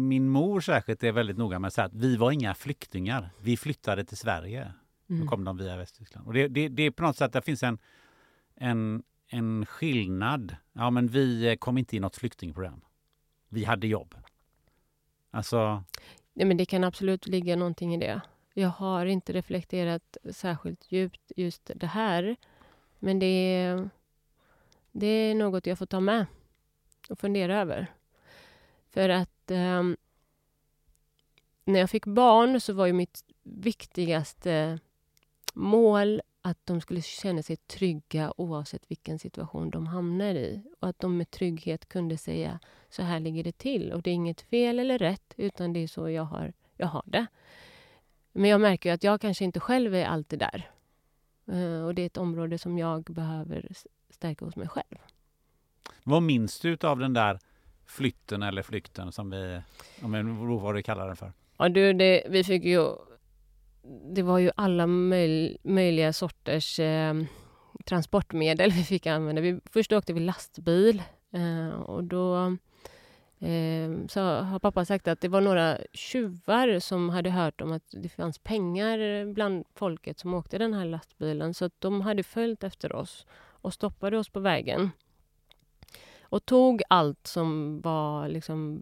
Speaker 3: min mor särskilt är väldigt noga med att säga att vi var inga flyktingar. Vi flyttade till Sverige. Då
Speaker 1: Mm.
Speaker 3: kom de via Västtyskland. Och det, det, det är på något sätt, det finns en, en, en skillnad. Ja, men vi eh, kom inte i något flyktingprogram. Vi hade jobb. Alltså,
Speaker 1: Nej, men det kan absolut ligga någonting i det. Jag har inte reflekterat särskilt djupt just det här. Men det är, det är något jag får ta med och fundera över. För att ehm, när jag fick barn så var ju mitt viktigaste mål att de skulle känna sig trygga oavsett vilken situation de hamnar i. Och att de med trygghet kunde säga så här ligger det till. Och det är inget fel eller rätt, utan det är så jag har, jag har det. Men jag märker att jag kanske inte själv är alltid där. Eh, och det är ett område som jag behöver stärka hos mig själv.
Speaker 3: vad minns du av den där flytten eller flykten som vi, om på vad du kallar den för?
Speaker 1: Ja, du, det, vi fick ju... Det var ju alla möj, möjliga sorters eh, transportmedel vi fick använda. Vi, först åkte vi lastbil eh, och då eh, så har pappa sagt att det var några tjuvar som hade hört om att det fanns pengar bland folket som åkte den här lastbilen. Så att de hade följt efter oss och stoppade oss på vägen. Och tog allt som var liksom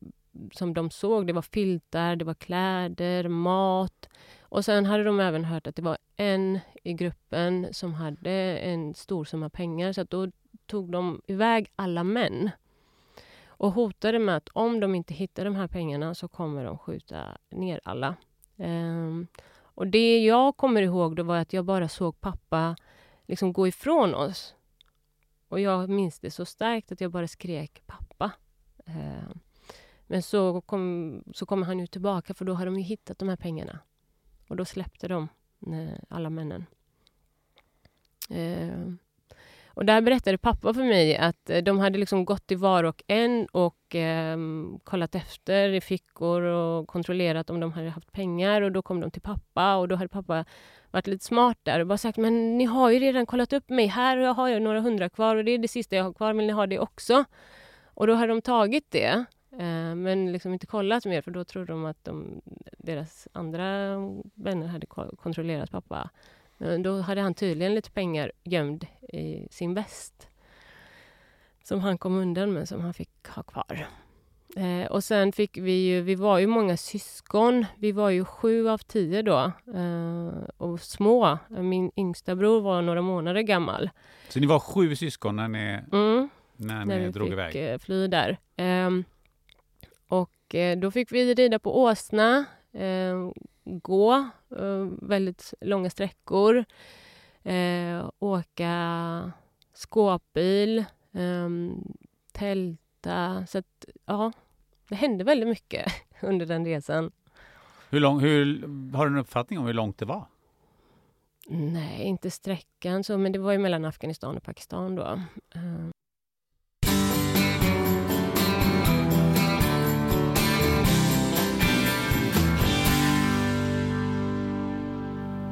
Speaker 1: som de såg. Det var filtar, det var kläder, mat. Och sen hade de även hört att det var en i gruppen som hade en stor summa pengar. Så att då tog de iväg alla män. Och hotade med att om de inte hittar de här pengarna så kommer de skjuta ner alla. Um, och det jag kommer ihåg då var att jag bara såg pappa liksom gå ifrån oss. Och jag minns det så starkt att jag bara skrek pappa. Um, men så kom, så kom han ju tillbaka för då hade de ju hittat de här pengarna. Och då släppte de eh, alla männen. Eh, och där berättade pappa för mig att eh, de hade liksom gått till var och en och eh, kollat efter i fickor och kontrollerat om de hade haft pengar. Och då kom de till pappa och då hade pappa varit lite smart där och bara sagt men ni har ju redan kollat upp mig här och jag har ju några hundra kvar och det är det sista jag har kvar, vill ni ha det också? Och då hade de tagit det Eh, men liksom inte kollat mer för då trodde de att de, deras andra vänner hade ko- kontrollerat pappa. Men då hade han tydligen lite pengar gömd i sin väst. Som han kom undan med, som han fick ha kvar. Eh, och sen fick vi ju, vi var ju många syskon. Vi var ju sju av tio då. Eh, och små. Min yngsta bror var några månader gammal.
Speaker 3: Så ni var sju syskon när ni,
Speaker 1: Mm
Speaker 3: när
Speaker 1: när
Speaker 3: ni
Speaker 1: vi
Speaker 3: drog
Speaker 1: fick
Speaker 3: iväg?
Speaker 1: eh, fly där. Ehm, och eh, då fick vi rida på åsna, eh, gå eh, väldigt långa sträckor, åka skåpbil, eh, tälta. Så att, ja, det hände väldigt mycket under den resan.
Speaker 3: Hur lång, hur, har du en uppfattning om hur långt det var?
Speaker 1: Nej, inte sträckan så, men det var ju mellan Afghanistan och Pakistan då.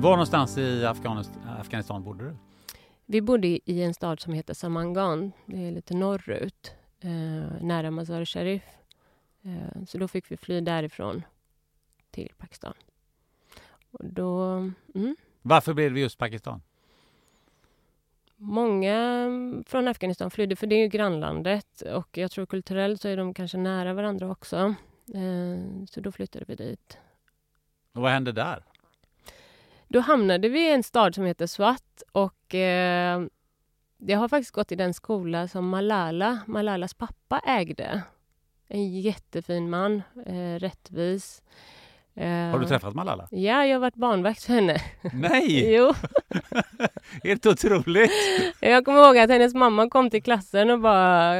Speaker 3: Var någonstans i Afghanistan bodde du?
Speaker 1: Vi bodde i en stad som heter Samangan. Det är lite norrut, eh, nära Mazar Sharif. Eh, så då fick vi fly därifrån till Pakistan. Och då, mm.
Speaker 3: Varför blev det just Pakistan?
Speaker 1: Många från Afghanistan flydde, för det är ju grannlandet. Och jag tror kulturellt så är de kanske nära varandra också. Eh, så då flyttade vi dit.
Speaker 3: Och vad hände där?
Speaker 1: Då hamnade vi i en stad som heter Swat och eh, jag har faktiskt gått i den skola som Malala, Malalas pappa ägde. En jättefin man, eh, rättvis.
Speaker 3: Eh, har du träffat Malala?
Speaker 1: Ja, jag har varit barnvakt för henne.
Speaker 3: Nej!
Speaker 1: jo.
Speaker 3: Helt otroligt!
Speaker 1: Jag kommer ihåg att hennes mamma kom till klassen och bara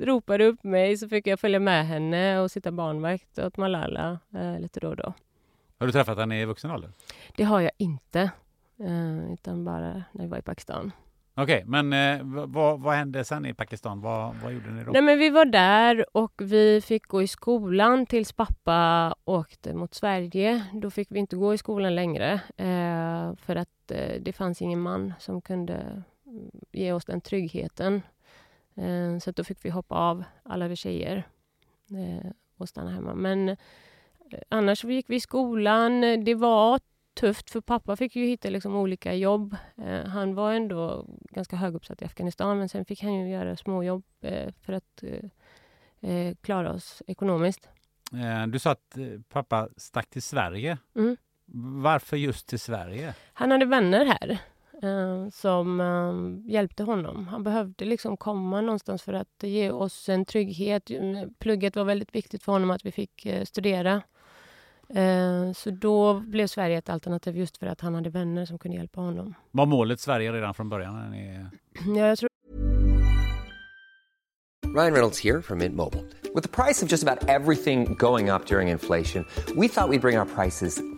Speaker 1: ropade upp mig så fick jag följa med henne och sitta barnvakt åt Malala eh, lite då och då.
Speaker 3: Har du träffat henne i vuxen ålder?
Speaker 1: Det har jag inte, eh, utan bara när jag var i Pakistan.
Speaker 3: Okej, okay, men eh, vad, vad, hände sen i Pakistan? Vad, vad gjorde ni då?
Speaker 1: Nej, men vi var där och vi fick gå i skolan tills pappa åkte mot Sverige. Då fick vi inte gå i skolan längre eh, för att eh, det fanns ingen man som kunde ge oss den tryggheten. Eh, så då fick vi hoppa av, alla vi tjejer, eh, och stanna hemma. Men annars gick vi i skolan. Det var tufft för pappa fick ju hitta liksom olika jobb. Eh, han var ändå ganska höguppsatt i Afghanistan men sen fick han ju göra småjobb eh, för att eh, klara oss ekonomiskt.
Speaker 3: Du sa att pappa stack till Sverige.
Speaker 1: Mm.
Speaker 3: Varför just till Sverige?
Speaker 1: Han hade vänner här som hjälpte honom. Han behövde liksom komma någonstans för att ge oss en trygghet. Plugget var väldigt viktigt för honom att vi fick studera. Eh, så då blev Sverige ett alternativ just för att han hade vänner som kunde hjälpa honom.
Speaker 3: Var målet Sverige redan från början? Ni...
Speaker 1: Ja, jag tror...
Speaker 4: Ryan Reynolds här från Mint Mobile. Med priset på nästan allt som går upp under inflationen, trodde vi att vi skulle bring våra priser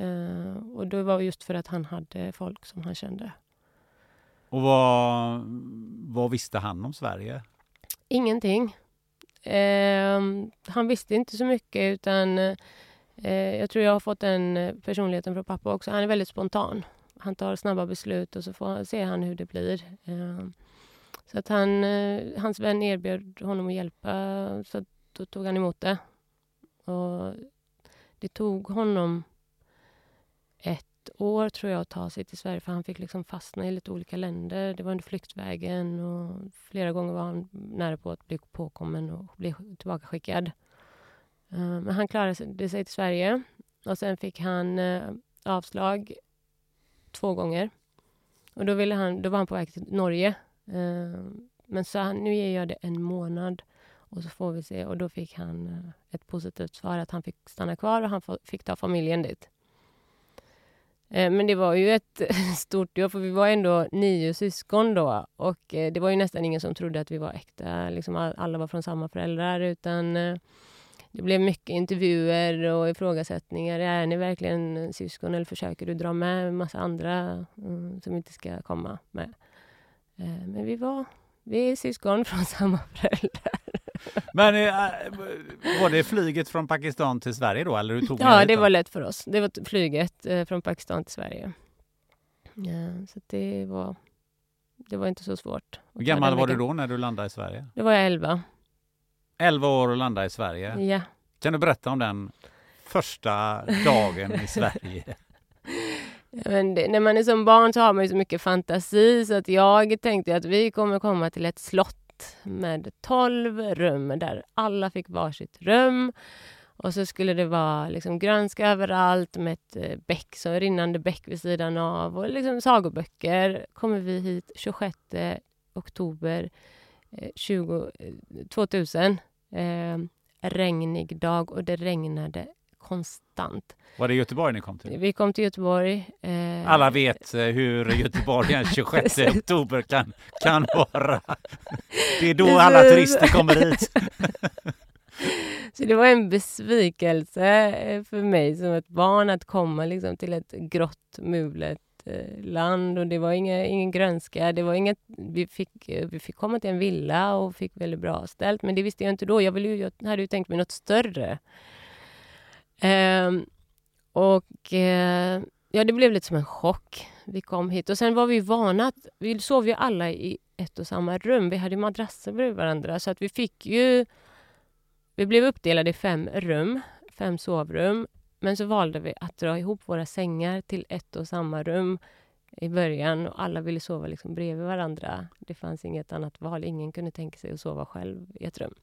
Speaker 1: Uh, och det var just för att han hade folk som han kände.
Speaker 3: Och vad, vad visste han om Sverige?
Speaker 1: Ingenting. Uh, han visste inte så mycket utan uh, jag tror jag har fått den personligheten från pappa också. Han är väldigt spontan. Han tar snabba beslut och så får, ser han hur det blir. Så att han, hans vän erbjöd honom att hjälpa, så då tog han emot det. Och det tog honom ett år tror jag att ta sig till Sverige för han fick liksom fastna i lite olika länder. Det var under flyktvägen och flera gånger var han nära på att bli påkommen och bli tillbakaskickad. Eh, men han klarade sig till Sverige och sen fick han eh, avslag två gånger. Och då, ville han, då var han på väg till Norge. Eh, men så han, nu ger jag det en månad och så får vi se. Och då fick han ett positivt svar att han fick stanna kvar och han fick ta familjen dit. Eh, men det var ju ett stort jobb, för vi var ändå nio syskon då. Och eh, det var ju nästan ingen som trodde att vi var äkta, liksom alla var från samma föräldrar. Utan eh, det blev mycket intervjuer och ifrågasättningar. Är ni verkligen syskon eller försöker du dra med en massa andra mm, som inte ska komma med? Men vi var vi är syskon från samma föräldrar.
Speaker 3: Men äh, var det flyget från Pakistan till Sverige då? Eller du tog
Speaker 1: ja, det var lätt för oss. Det var flyget eh, från Pakistan till Sverige. Ja, så det var, det var inte så svårt.
Speaker 3: Hur gammal var du då när du landade i Sverige?
Speaker 1: Då var jag elva.
Speaker 3: 11 år och landa i Sverige.
Speaker 1: Ja.
Speaker 3: Kan du berätta om den första dagen i Sverige?
Speaker 1: Det, när man är som barn så har man ju så mycket fantasi så att jag tänkte att vi kommer komma till ett slott med 12 rum där alla fick varsitt rum. Och så skulle det vara liksom grönska överallt med ett eh, bäck, så rinnande bäck vid sidan av och liksom sagoböcker. Kommer vi hit 26 oktober eh, 20, 2000. Eh, eh, regnig dag och det regnade konstant.
Speaker 3: Var det Göteborg ni kom till?
Speaker 1: Vi kom till Göteborg.
Speaker 3: Eh... Alla vet eh, hur Göteborg den 26 oktober kan, kan vara. Det är då alla turister kommer hit.
Speaker 1: Så det var en besvikelse eh, för mig som ett barn att komma liksom till ett grått, mulet Eh, land och det var inga, ingen grönska. Det var inget, vi, fick, vi fick komma till en villa och fick väldigt bra ställt, men det visste jag inte då. Jag, ville ju, jag hade ju tänkt mig något större. Eh, och eh, ja, det blev lite som en chock. Vi kom hit och sen var vi vana att vi sov ju alla i ett och samma rum. Vi hade madrasser bredvid varandra så att vi fick ju... Vi blev uppdelade i fem rum, fem sovrum. Men så valde vi att dra ihop våra sängar till ett och samma rum i början och alla ville sova liksom bredvid varandra. Det fanns inget annat val. Ingen kunde tänka sig att sova själv i ett rum.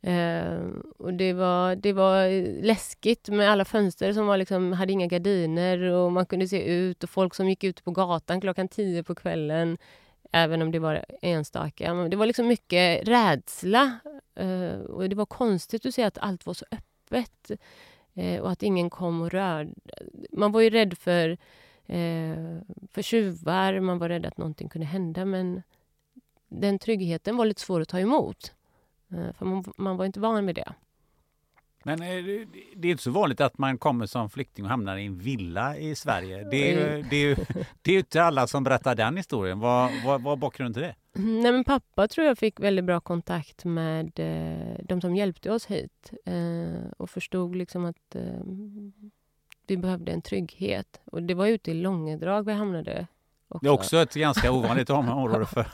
Speaker 1: Eh, och det var, det var läskigt med alla fönster som var liksom, hade inga gardiner och man kunde se ut och folk som gick ut på gatan klockan tio på kvällen även om det var enstaka. Men det var liksom mycket rädsla Eh, och det var konstigt att se att allt var så öppet. Eh, och att ingen kom och rörde. Man var ju rädd för, eh, för tjuvar, man var rädd att någonting kunde hända men den tryggheten var lite svår att ta emot. Eh, för man, man var inte van med det.
Speaker 3: Men eh, det är inte så vanligt att man kommer som flykting och hamnar i en villa i Sverige. Det är ju, det är ju, det är inte alla som berättar den historien. Vad, vad, vad är bakgrunden till det?
Speaker 1: Mm, nej, men pappa tror jag fick väldigt bra kontakt med eh, de som hjälpte oss hit eh, och förstod liksom att eh, vi behövde en trygghet. Och det var ute i Långedrag vi hamnade.
Speaker 3: Också. Det är också ett ganska ovanligt område, för,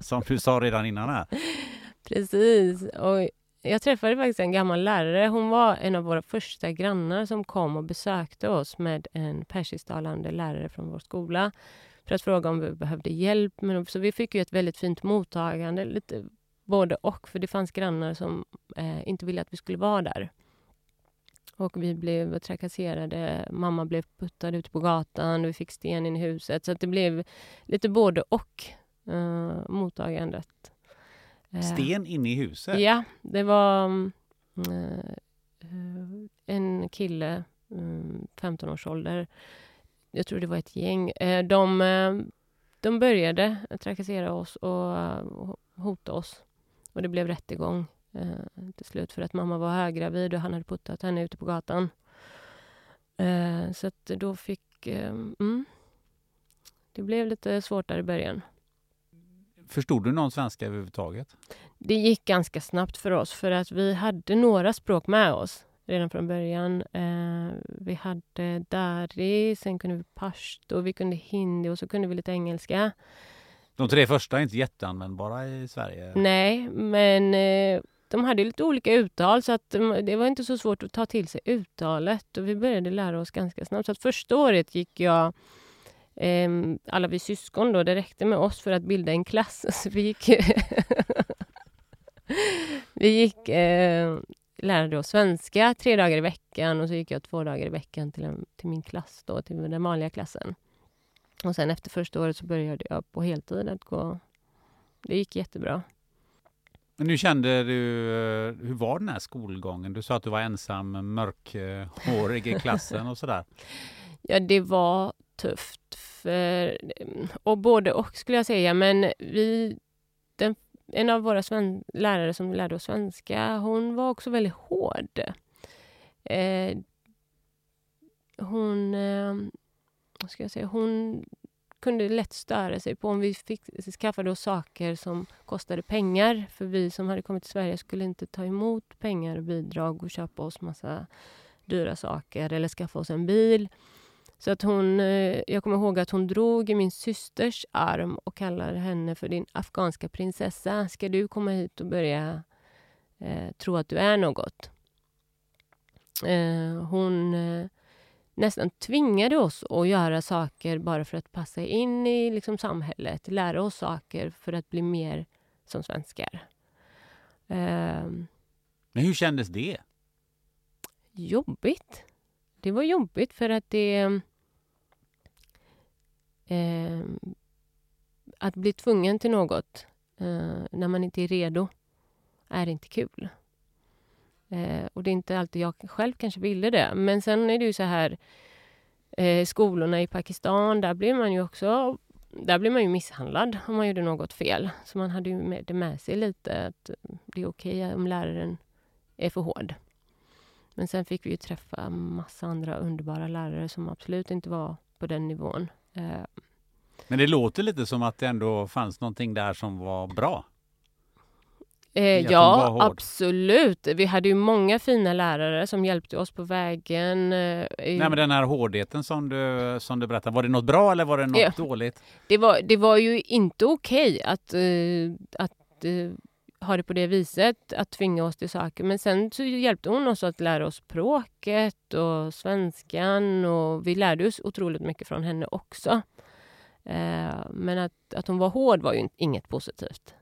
Speaker 3: som du sa redan innan här.
Speaker 1: Precis. Och jag träffade faktiskt en gammal lärare. Hon var en av våra första grannar som kom och besökte oss med en persisktalande lärare från vår skola för att fråga om vi behövde hjälp. Men, så vi fick ju ett väldigt fint mottagande, lite både och. För det fanns grannar som eh, inte ville att vi skulle vara där. Och vi blev trakasserade. Mamma blev puttad ute på gatan. Vi fick sten in i huset. Så det blev lite både och, eh, mottagandet.
Speaker 3: Sten inne i huset?
Speaker 1: Ja, det var mm, eh, en kille, mm, um, 15 års ålder. Jag tror det var ett gäng. Eh, de, eh, de började trakassera oss och hota oss. Och det blev rättegång till slut för att mamma var höggravid och han hade puttat henne ute på gatan. så att då fick... Mm, det blev lite svårt där i början.
Speaker 3: Förstod du någon svenska överhuvudtaget?
Speaker 1: Det gick ganska snabbt för oss för att vi hade några språk med oss. redan från början. Eh, vi hade dari, sen kunde vi pashto, vi kunde hindi och så kunde vi lite engelska.
Speaker 3: De tre första är inte jätteanvändbara i Sverige.
Speaker 1: Nej, men eh, de hade lite olika uttal så att mm, det var inte så svårt att ta till sig uttalet och vi började lära oss ganska snabbt. Så att första året gick jag alla vi syskon då, det räckte med oss för att bilda en klass. Så vi gick, vi gick eh, lärde oss svenska tre dagar i veckan och så gick jag två dagar i veckan till, en, till min klass, då, till den vanliga klassen. Och sen efter första året så började jag på heltid att gå. Det gick jättebra.
Speaker 3: Men hur kände du, eh, hur var den här skolgången? Du sa att du var ensam mörkhårig i klassen och sådär.
Speaker 1: Ja, det var tufft. För, och både och skulle jag säga, men vi, den, en av våra sven, lärare som lärde oss svenska, hon var också väldigt hård. Eh, hon, eh, vad ska jag säga, hon kunde lätt störa sig på om vi fick, skaffade oss saker som kostade pengar. För vi som hade kommit till Sverige skulle inte ta emot pengar och bidrag och köpa oss massa dyra saker eller skaffa oss en bil. Så att hon, eh, jag kommer ihåg att hon drog i min systers arm och kallade henne för din afghanska prinsessa. Ska du komma hit och börja eh, tro att du är något? Eh, hon eh, nästan tvingade oss att göra saker bara för att passa in i liksom, samhället. Lära oss saker för att bli mer som svenskar. Eh,
Speaker 3: Men hur kändes det?
Speaker 1: Jobbigt. Det var jobbigt för att det... Eh, att bli tvungen till något eh, när man inte är redo är inte kul. Eh, och det är inte alltid jag själv kanske ville det. Men sen är det ju så här, eh, skolorna i Pakistan, där blir man ju också där blir man ju misshandlad om man gjorde något fel. Så man hade ju med det med sig lite, att eh, det är okej okay om läraren är för hård. Men sen fick vi ju träffa massa andra underbara lärare som absolut inte var på den nivån. Eh,
Speaker 3: Men det låter lite som att det ändå fanns någonting där som var bra.
Speaker 1: Eh, ja, absolut. Vi hade ju många fina lärare som hjälpte oss på vägen. Eh,
Speaker 3: Nej, men den här hårdheten som du, som du berättade, var det något bra eller var det något ja. dåligt?
Speaker 1: Det var, det var ju inte okej okay att, uh, att ha det på det viset, att tvinga oss till saker. Men sen så hjälpte hon oss att lära oss språket och svenskan och vi lärde oss otroligt mycket från henne också. Uh, men att, att hon var hård var ju inget positivt.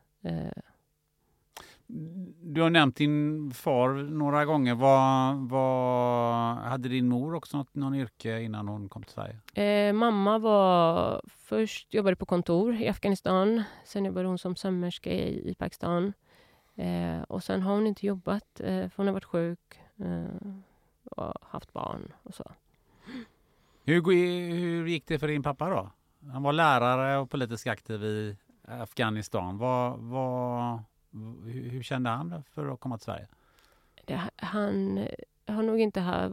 Speaker 3: Du har nämnt din far några gånger. Vad, vad, hade din mor också något, någon yrke innan hon kom till Sverige?
Speaker 1: Eh, mamma var först jobbade på kontor i Afghanistan. Sen jobbade hon som sömmerska i, i Pakistan. Eh, och sen har hon inte jobbat, eh, för hon har varit sjuk eh, och haft barn och så.
Speaker 3: Hur, hur gick det för din pappa då? Han var lärare och politiskt aktiv i Afghanistan. Vad, vad, hur, hur kände han för att komma till Sverige?
Speaker 1: Det, han har nog inte, ha,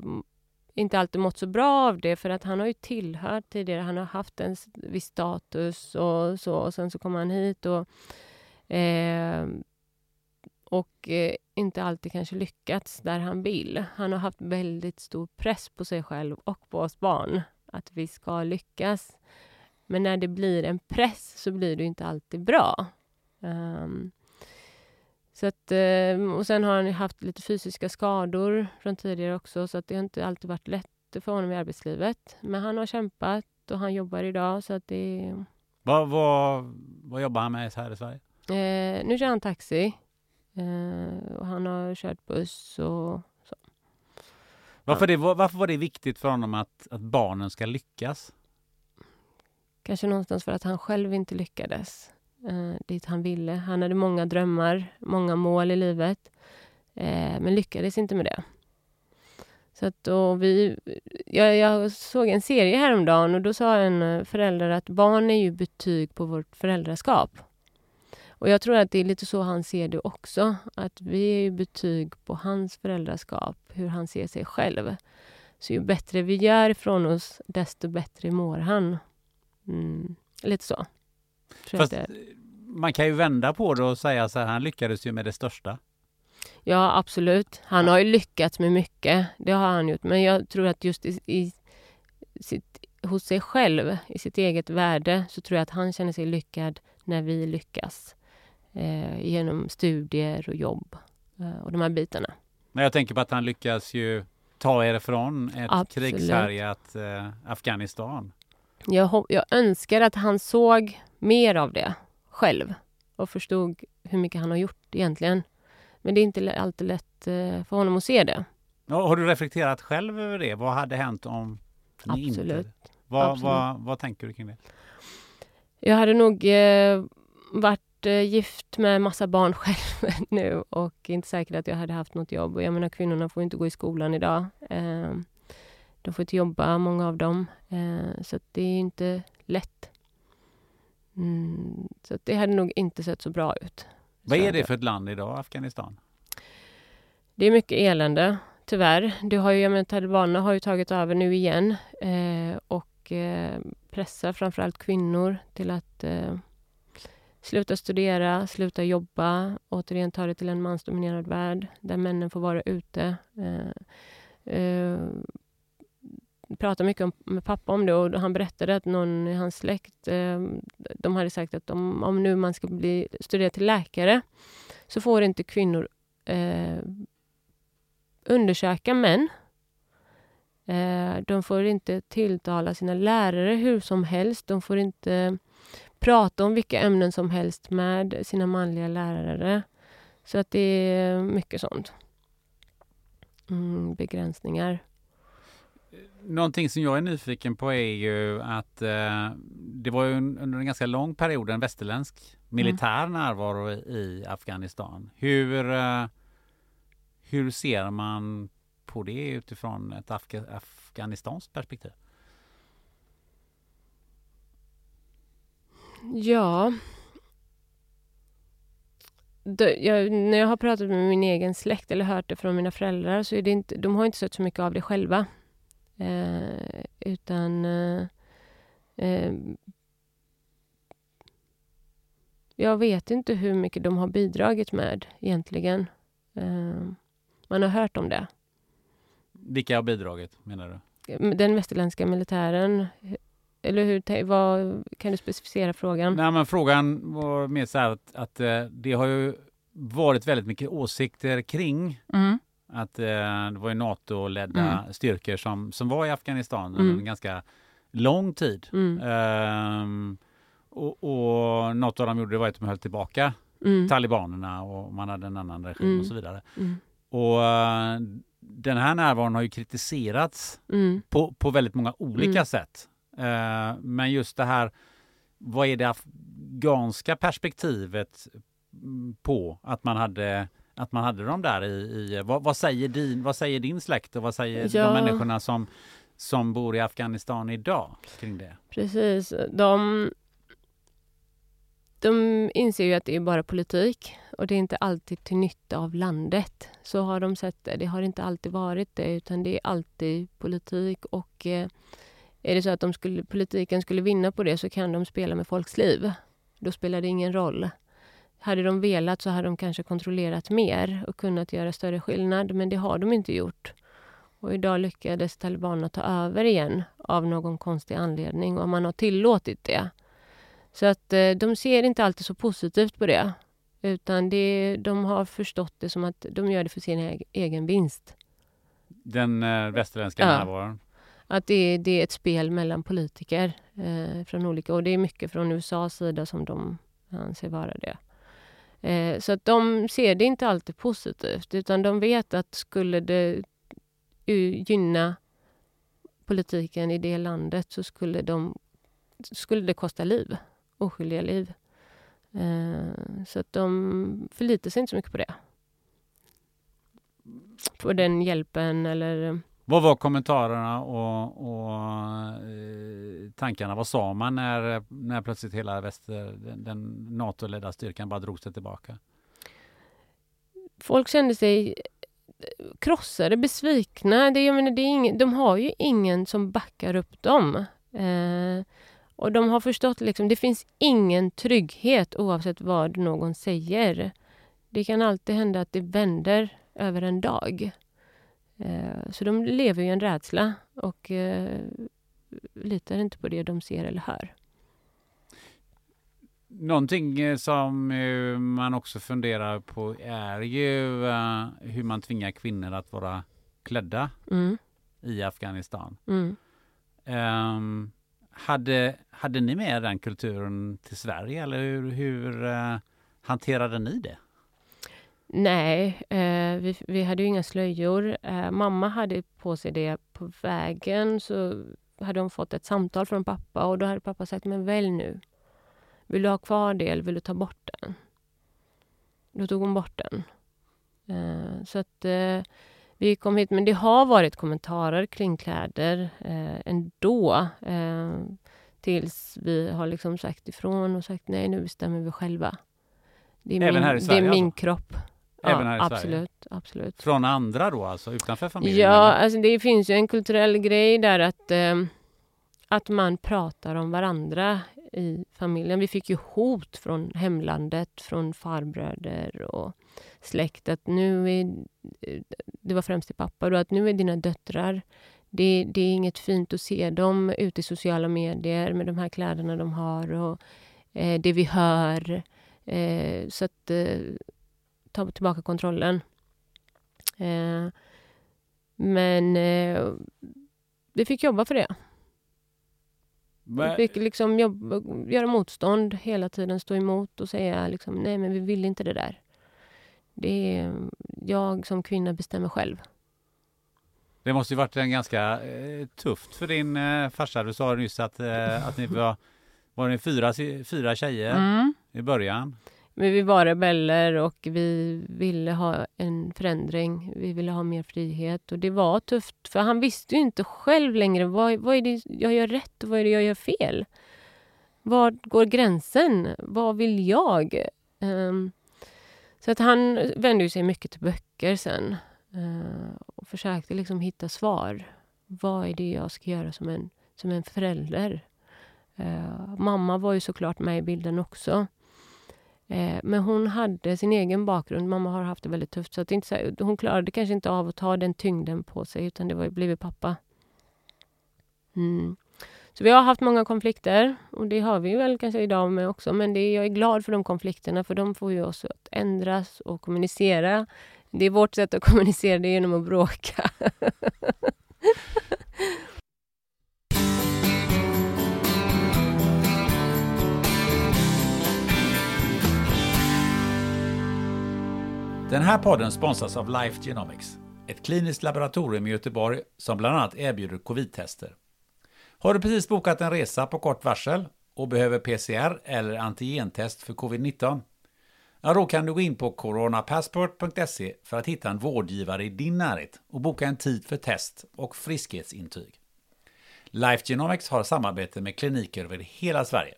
Speaker 1: inte alltid mått så bra av det för att han har ju tillhört tidigare. Han har haft en viss status och så och sen så kommer han hit och eh, och eh, inte alltid kanske lyckats där han vill. Han har haft väldigt stor press på sig själv och på oss barn att vi ska lyckas. Men när det blir en press så blir det inte alltid bra. Um, så att, eh, och sen har han haft lite fysiska skador från tidigare också, så att det har inte alltid varit lätt för honom i arbetslivet. Men han har kämpat och han jobbar idag, så att det...
Speaker 3: Vad, vad, vad jobbar han med här i Sverige?
Speaker 1: Eh, nu kör han taxi. Eh, och han har kört buss och så.
Speaker 3: Varför, det, varför var det viktigt för honom att, att barnen ska lyckas?
Speaker 1: Kanske någonstans för att han själv inte lyckades eh, dit han ville. Han hade många drömmar, många mål i livet, eh, men lyckades inte med det. Så att då vi, jag, jag, såg en serie häromdagen och då sa en förälder att barn är ju betyg på vårt föräldraskap. Och jag tror att det är lite så han ser det också. Att vi är betyg på hans föräldraskap, hur han ser sig själv. Så ju bättre vi gör ifrån oss, desto bättre mår han. Mm, lite så.
Speaker 3: Fast man kan ju vända på det och säga så här, han lyckades ju med det största.
Speaker 1: Ja, absolut. Han har ju lyckats med mycket. Det har han gjort. Men jag tror att just i, i sitt, hos sig själv, i sitt eget värde, så tror jag att han känner sig lyckad när vi lyckas. Eh, genom studier och jobb eh, och de här bitarna.
Speaker 3: Men jag tänker på att han lyckas ju ta er från ett
Speaker 1: Absolut.
Speaker 3: krigshärjat eh, Afghanistan.
Speaker 1: Jag, jag önskar att han såg mer av det själv och förstod hur mycket han har gjort egentligen. Men det är inte alltid lätt eh, för honom att se det.
Speaker 3: Ja, Har du reflekterat själv över det? Vad hade hänt om ni
Speaker 1: Absolut.
Speaker 3: inte... Vad,
Speaker 1: Absolut.
Speaker 3: vad, vad tänker du kring det?
Speaker 1: Jag hade nog eh, varit gift med massa barn själv nu och inte säkert att jag hade haft något jobb. Och jag menar kvinnorna får inte gå i skolan idag. Eh, de får inte jobba, många av dem. Eh, så det är inte lätt. Mm, så det hade nog inte sett så bra ut.
Speaker 3: Vad är det för ett land idag, Afghanistan?
Speaker 1: Det är mycket elände, tyvärr. Du har ju, jag menar, talibanerna har ju tagit över nu igen eh, och eh, pressar framförallt kvinnor till att eh, sluta studera, sluta jobba, återigen ta det till en mansdominerad värld där männen får vara ute. Eh, eh, pratade mycket om, med pappa om det och han berättade att någon i hans släkt, eh, de hade sagt att om, om nu man ska bli, studera till läkare så får inte kvinnor eh, undersöka män. Eh, de får inte tilltala sina lärare hur som helst. De får inte prata om vilka ämnen som helst med sina manliga lärare. Så att det är mycket sånt. Mm, begränsningar.
Speaker 3: Någonting som jag är nyfiken på är ju att eh, det var ju under en ganska lång period en västerländsk militär närvaro i, Afghanistan. Hur, eh, hur ser man på det utifrån ett Afga, afghanistaskt perspektiv?
Speaker 1: Ja. Det, jag, när jag har pratat med min egen släkt eller hört det från mina föräldrar så är det inte, de har inte sett så mycket av det själva. Eh, utan eh, eh, jag vet inte hur mycket de har bidragit med egentligen. Eh, man har hört om det.
Speaker 3: Vilka har bidragit menar du?
Speaker 1: Den västerländska militären, eller hur, vad, kan du specificera frågan?
Speaker 3: Nej, men frågan var mer så här att, att eh, det har ju varit väldigt mycket åsikter kring
Speaker 1: Mm.
Speaker 3: att eh, det var ju NATO-ledda styrkor som, som var i Afghanistan under
Speaker 1: Mm.
Speaker 3: en ganska lång tid.
Speaker 1: Mm.
Speaker 3: Ehm, och, och något av dem gjorde det var att de höll tillbaka
Speaker 1: Mm.
Speaker 3: talibanerna och man hade en annan regim
Speaker 1: Mm.
Speaker 3: och så vidare.
Speaker 1: Mm.
Speaker 3: Och eh, den här närvaron har ju kritiserats
Speaker 1: Mm.
Speaker 3: på, på väldigt många olika
Speaker 1: Mm.
Speaker 3: sätt. Eh, men just det här, vad är det afghanska perspektivet på att man hade att man hade dem där i, i vad, vad, säger din, vad säger din släkt och vad säger
Speaker 1: Ja.
Speaker 3: de människorna som, som bor i Afghanistan idag kring det?
Speaker 1: Precis. De, de inser ju att det är bara politik och det är inte alltid till nytta av landet. Så har de sett det. Det har inte alltid varit det utan det är alltid politik och eh, är det så att de skulle, politiken skulle vinna på det så kan de spela med folks liv. Då spelar det ingen roll. Hade de velat så hade de kanske kontrollerat mer och kunnat göra större skillnad men det har de inte gjort. Och idag lyckades talibanerna ta över igen av någon konstig anledning och man har tillåtit det. Så att eh, de ser inte alltid så positivt på det. Utan det, de har förstått det som att de gör det för sin eg- egen vinst.
Speaker 3: Den eh, västerländska
Speaker 1: Ja.
Speaker 3: närvaron.
Speaker 1: Att det, det är ett spel mellan politiker eh, från olika... Och det är mycket från USAs sida som de anser vara det. Eh, så att de ser det inte alltid positivt utan de vet att skulle det gynna politiken i det landet så skulle, de, skulle det kosta liv. Oskyldiga liv. Eh, så att de förlitar sig inte så mycket på det. På den hjälpen eller...
Speaker 3: Vad var kommentarerna och, och eh, tankarna? Vad sa man när, när plötsligt hela väster, den, den NATO-ledda styrkan bara drog sig tillbaka?
Speaker 1: folk kände sig eh, krossade, besvikna. Det, jag menar, det är ingen, de har ju ingen som backar upp dem. Eh, och de har förstått liksom, det finns ingen trygghet oavsett vad någon säger. Det kan alltid hända att det vänder över en dag. Eh, så de lever i en rädsla och eh, litar inte på det de ser eller hör.
Speaker 3: Någonting eh, som man också funderar på är ju uh, hur man tvingar kvinnor att vara klädda
Speaker 1: Mm.
Speaker 3: i Afghanistan.
Speaker 1: Mm.
Speaker 3: Ehm, hade, hade ni med den kulturen till Sverige eller hur, hur eh, hanterade ni det?
Speaker 1: Nej, eh, vi, vi hade inga slöjor. Eh, mamma hade på sig det på vägen. Så hade hon fått ett samtal från pappa och då hade pappa sagt, men välj nu. Vill du ha kvar det eller vill du ta bort den? Då tog hon bort den. Eh, så att eh, vi kom hit, men det har varit kommentarer kring kläder eh, ändå. Eh, tills vi har liksom sagt ifrån och sagt nej, nu bestämmer vi själva. Det är
Speaker 3: Även
Speaker 1: min,
Speaker 3: här i
Speaker 1: det
Speaker 3: Sverige
Speaker 1: är min
Speaker 3: alltså?
Speaker 1: kropp.
Speaker 3: Även här i Sverige?
Speaker 1: absolut, absolut.
Speaker 3: Från andra då alltså, utanför familjen?
Speaker 1: Ja, alltså det finns ju en kulturell grej där att, eh, att man pratar om varandra i familjen. Vi fick ju hot från hemlandet, från farbröder och släkt att nu är, det var främst till pappa då, att nu är dina döttrar det, det är inget fint att se dem ute i sociala medier med de här kläderna de har och eh, det vi hör. Eh, så att eh, ta tillbaka kontrollen. Eh, men eh, vi fick jobba för det. Vi fick liksom jobba, göra motstånd hela tiden, stå emot och säga liksom, nej men vi vill inte det där. Det är jag som kvinna bestämmer själv.
Speaker 3: Det måste ju varit en ganska eh, tufft för din eh, farsa. Du sa nyss att, eh, att ni var, var ni fyra, fyra tjejer
Speaker 1: Mm.
Speaker 3: i början.
Speaker 1: Men vi var rebeller och vi ville ha en förändring. Vi ville ha mer frihet. Och det var tufft, för han visste ju inte själv längre vad, vad är det jag gör rätt och vad är det jag gör fel. Var går gränsen? Vad vill jag? Um, så att han vände sig mycket till böcker sen uh, och försökte liksom hitta svar. Vad är det jag ska göra som en, som en förälder? Uh, mamma var ju såklart med i bilden också. Eh, Men hon hade sin egen bakgrund. Mamma har haft det väldigt tufft. Så att det inte så här, hon klarade kanske inte av att ta den tyngden på sig, utan det var ju blivit pappa. Mm. Så vi har haft många konflikter och det har vi väl kanske idag med också. Men det jag är glad för de konflikterna för de får ju oss att ändras och kommunicera. Det är vårt sätt att kommunicera, det är genom att bråka.
Speaker 3: Den här podden sponsras av Life Genomics, ett kliniskt laboratorium i Göteborg som bland annat erbjuder covid-tester. Har du precis bokat en resa på kort varsel och behöver PCR eller antigentest för covid-19? Ja, då kan du gå in på coronapassport.se för att hitta en vårdgivare i din närhet och boka en tid för test och friskhetsintyg. Life Genomics har samarbete med kliniker över hela Sverige.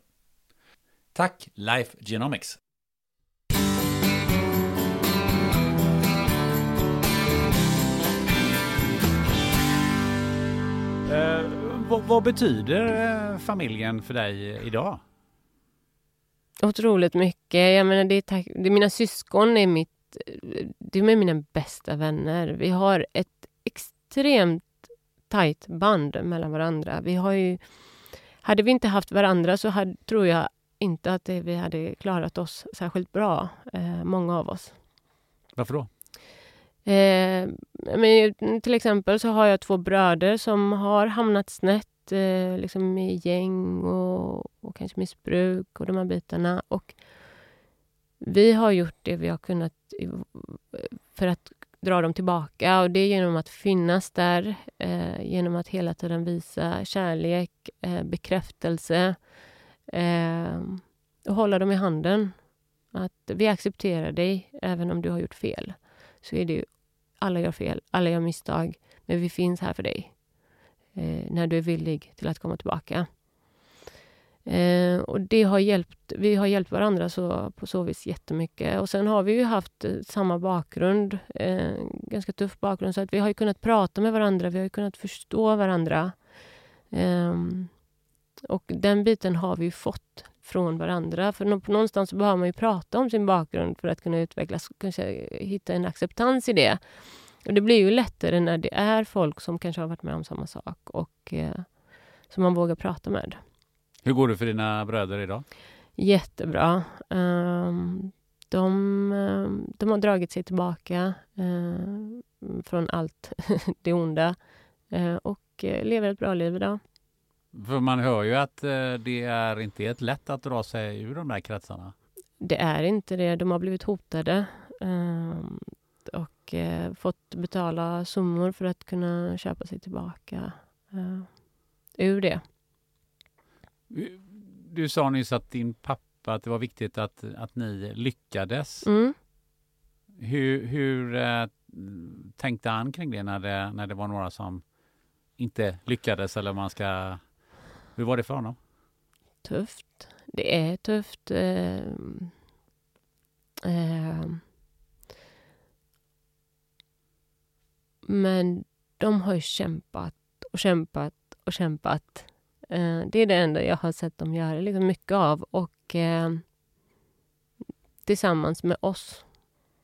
Speaker 3: Tack Life Genomics! Eh, vad, vad betyder eh, familjen för dig idag?
Speaker 1: Otroligt mycket. Jag menar, det är tack, det, mina syskon är mitt... Det är mina bästa vänner. Vi har ett extremt tajt band mellan varandra. Vi har ju... Hade vi inte haft varandra så hade, tror jag inte att det, vi hade klarat oss särskilt bra, eh, många av oss.
Speaker 3: Varför då?
Speaker 1: Eh, men, till exempel så har jag två bröder som har hamnat snett eh, liksom i gäng och, och kanske missbruk och de här bitarna. Och vi har gjort det vi har kunnat för att dra dem tillbaka. Och det är genom att finnas där, eh, genom att hela tiden visa kärlek, eh, bekräftelse eh, och hålla dem i handen. Att vi accepterar dig även om du har gjort fel så är det ju, alla gör fel, alla gör misstag, men vi finns här för dig eh, när du är villig till att komma tillbaka. Eh, och det har hjälpt, vi har hjälpt varandra så, på så vis jättemycket. Och sen har vi ju haft eh, samma bakgrund, eh, ganska tuff bakgrund, så att vi har ju kunnat prata med varandra, vi har ju kunnat förstå varandra. Eh, och den biten har vi ju fått från varandra. För någonstans behöver man ju prata om sin bakgrund för att kunna utvecklas, kanske hitta en acceptans i det. Och det blir ju lättare när det är folk som kanske har varit med om samma sak och eh, som man vågar prata med.
Speaker 3: Hur går det för dina bröder idag?
Speaker 1: Jättebra. Um, de, ehm, de har dragit sig tillbaka uh, från allt det onda uh, och uh, lever ett bra liv idag.
Speaker 3: För man hör ju att det är inte helt lätt att dra sig ur de där kretsarna.
Speaker 1: Det är inte det. De har blivit hotade ehm, och fått betala summor för att kunna köpa sig tillbaka ur det.
Speaker 3: Du sa nyss att din pappa, att det var viktigt att, att ni lyckades.
Speaker 1: Mm.
Speaker 3: Hur, hur eh, tänkte han kring det när, det när det var några som inte lyckades? Eller man ska... Hur var det för honom?
Speaker 1: Tufft. Det är tufft. Eh, eh, men de har ju kämpat och kämpat och kämpat Eh, det är det enda jag har sett dem göra liksom mycket av. Och eh, tillsammans med oss,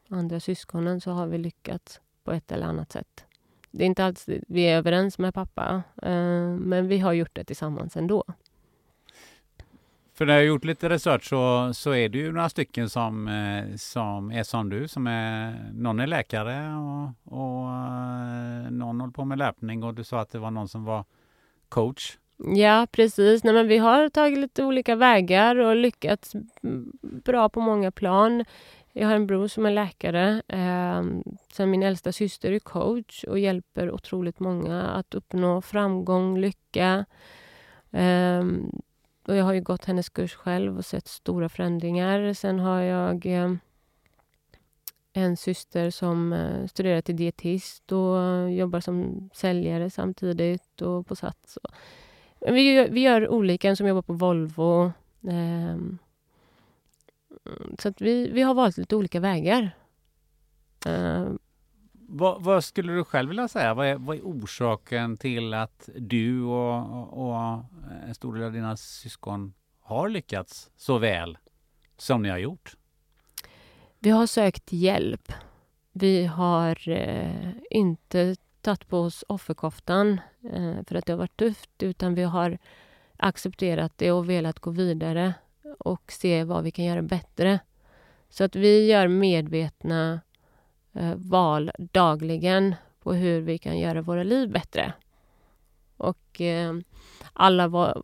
Speaker 1: andra syskonen, så har vi lyckats på ett eller annat sätt. Det är inte alltid vi är överens med pappa, eh, men vi har gjort det tillsammans ändå.
Speaker 3: För när jag har gjort lite research så, så är det ju några stycken som, eh, som är som du. Som är, någon är läkare och, och eh, någon håller på med löpning och du sa att det var någon som var coach.
Speaker 1: Ja, precis. Nej, men vi har tagit lite olika vägar och lyckats bra på många plan. Jag har en bror som är läkare. Eh, sen min äldsta syster är coach och hjälper otroligt många att uppnå framgång, lycka. Eh, och jag har ju gått hennes kurs själv och sett stora förändringar. Sen har jag eh, en syster som eh, studerar till dietist och jobbar som säljare samtidigt och på Sats. Vi gör, vi gör olika, en som jobbar på Volvo. Ehm, Eh, så att vi, vi har valt lite olika vägar.
Speaker 3: Eh. Vad, vad, skulle du själv vilja säga? Vad är, vad är orsaken till att du och, och en stor del av dina syskon har lyckats så väl som ni har gjort?
Speaker 1: Vi har sökt hjälp. Vi har eh, inte tagit på oss offerkoftan eh, för att det har varit tufft, utan vi har accepterat det och velat gå vidare och se vad vi kan göra bättre. Så att vi gör medvetna eh, val dagligen på hur vi kan göra våra liv bättre. Och eh, alla va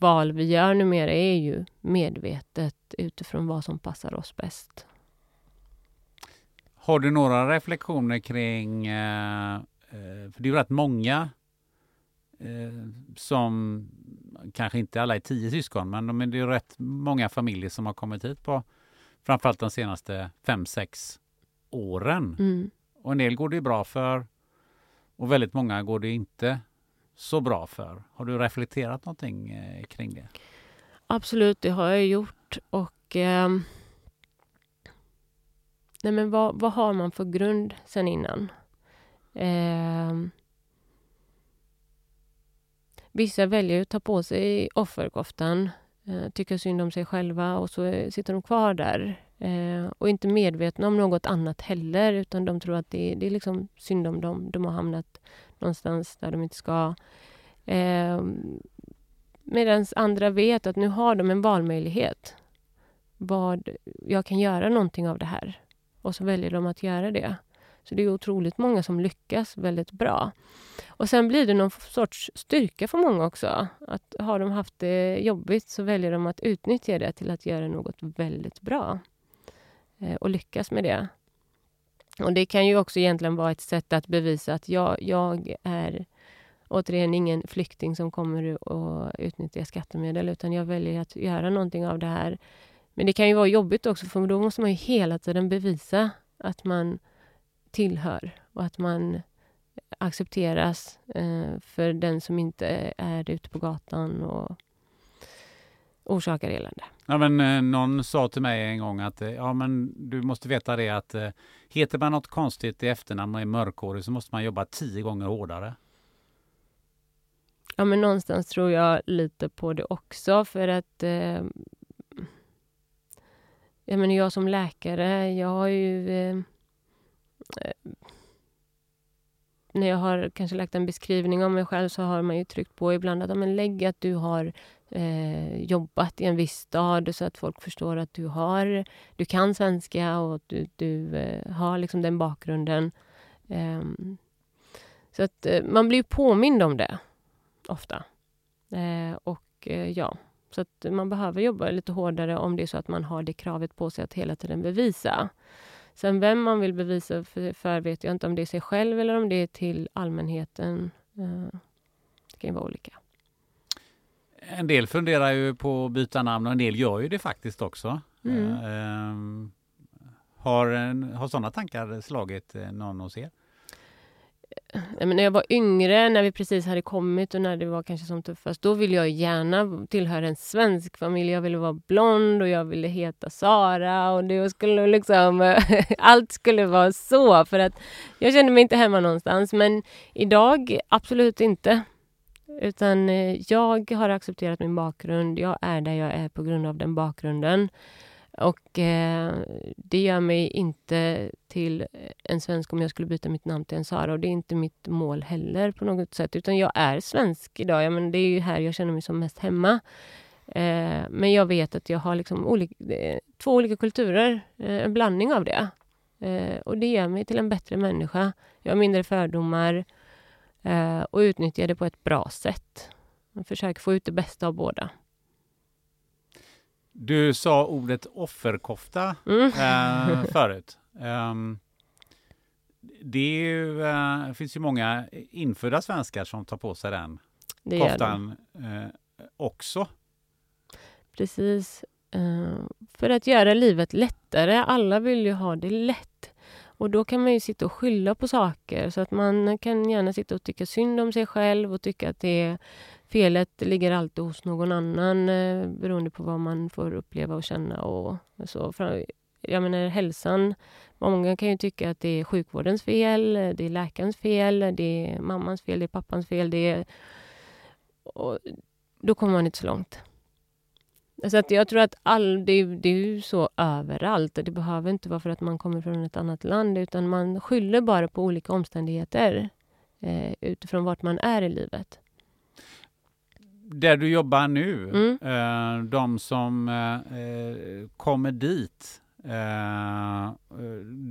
Speaker 1: val vi gör numera är ju medvetet utifrån vad som passar oss bäst.
Speaker 3: Har du några reflektioner kring eh, Eh, för det är ju rätt många eh, som, kanske inte alla är tio syskon, men det är rätt många familjer som har kommit hit på framförallt de senaste fem, sex åren.
Speaker 1: Mm.
Speaker 3: Och en del går det bra för och väldigt många går det inte så bra för. Har du reflekterat någonting eh, kring det?
Speaker 1: Absolut, det har jag gjort. Och eh, nej men vad, vad har man för grund sen innan? Eh, vissa väljer att ta på sig offerkoftan, eh, tycker synd om sig själva och så eh, sitter de kvar där. Eh, och inte medvetna om något annat heller, utan de tror att det, det är liksom synd om dem. De har hamnat någonstans där de inte ska. Eh, Medan andra vet att nu har de en valmöjlighet. Vad, jag kan göra någonting av det här. Och så väljer de att göra det. Så det är otroligt många som lyckas väldigt bra. Och sen blir det någon sorts styrka för många också. Att har de haft det jobbigt så väljer de att utnyttja det till att göra något väldigt bra. Eh, och lyckas med det. Och det kan ju också egentligen vara ett sätt att bevisa att jag, jag är återigen ingen flykting som kommer att utnyttja skattemedel, utan jag väljer att göra någonting av det här. Men det kan ju vara jobbigt också, för då måste man ju hela tiden bevisa att man tillhör och att man accepteras eh, för den som inte är ute på gatan och orsakar elände.
Speaker 3: Ja, men, eh, någon sa till mig en gång att eh, ja, men du måste veta det att eh, heter man något konstigt i efternamn och är mörkhårig så måste man jobba tio gånger hårdare.
Speaker 1: Ja, men någonstans tror jag lite på det också för att eh, jag menar jag som läkare, jag har ju eh, Eh, när jag har kanske lagt en beskrivning om mig själv så har man ju tryckt på ibland att men lägg att du har eh, jobbat i en viss stad så att folk förstår att du har du kan svenska och att du, du eh, har liksom den bakgrunden. Eh, så att eh, man blir påmind om det ofta. Eh, och eh, ja, så att man behöver jobba lite hårdare om det är så att man har det kravet på sig att hela tiden bevisa. Sen vem man vill bevisa för, för vet jag inte, om det är sig själv eller om det är till allmänheten. Eh, det kan ju vara olika.
Speaker 3: En del funderar ju på att byta namn och en del gör ju det faktiskt också.
Speaker 1: Mm.
Speaker 3: Eh, har, har sådana tankar slagit eh, någon hos er?
Speaker 1: Men när jag var yngre, när vi precis hade kommit och när det var kanske som tuffast, då ville jag gärna tillhöra en svensk familj. Jag ville vara blond och jag ville heta Sara och det skulle liksom... allt skulle vara så, för att jag kände mig inte hemma någonstans. Men idag, absolut inte. Utan eh, jag har accepterat min bakgrund. Jag är där jag är på grund av den bakgrunden. Och eh, det gör mig inte till en svensk om jag skulle byta mitt namn till en Sara. Och det är inte mitt mål heller på något sätt. Utan jag är svensk idag. Ja, men det är ju här jag känner mig som mest hemma. Eh, men jag vet att jag har liksom olika, eh, två olika kulturer. Eh, en blandning av det. Eh, och det gör mig till en bättre människa. Jag har mindre fördomar. Eh, och utnyttjar det på ett bra sätt. Jag försöker få ut det bästa av båda.
Speaker 3: Du sa ordet offerkofta
Speaker 1: Mm.
Speaker 3: eh, förut. Um, det ju, eh, finns ju många infödda svenskar som tar på sig den
Speaker 1: Det
Speaker 3: koftan eh, också.
Speaker 1: Precis. Eh, för att göra livet lättare. Alla vill ju ha det lätt. Och då kan man ju sitta och skylla på saker. Så att man kan gärna sitta och tycka synd om sig själv och tycka att det är felet ligger alltid hos någon annan eh, beroende på vad man får uppleva och känna. Och så. För, jag menar hälsan. Många kan ju tycka att det är sjukvårdens fel, det är läkarens fel, det är mammans fel, det är pappans fel. Det är, och då kommer man inte så långt. Så att jag tror att all, det, är- det är ju så överallt. Det behöver inte vara för att man kommer från ett annat land utan man skyller bara på olika omständigheter eh, utifrån vart man är i livet.
Speaker 3: Där du jobbar nu,
Speaker 1: Mm.
Speaker 3: eh, de som eh, kommer dit, eh,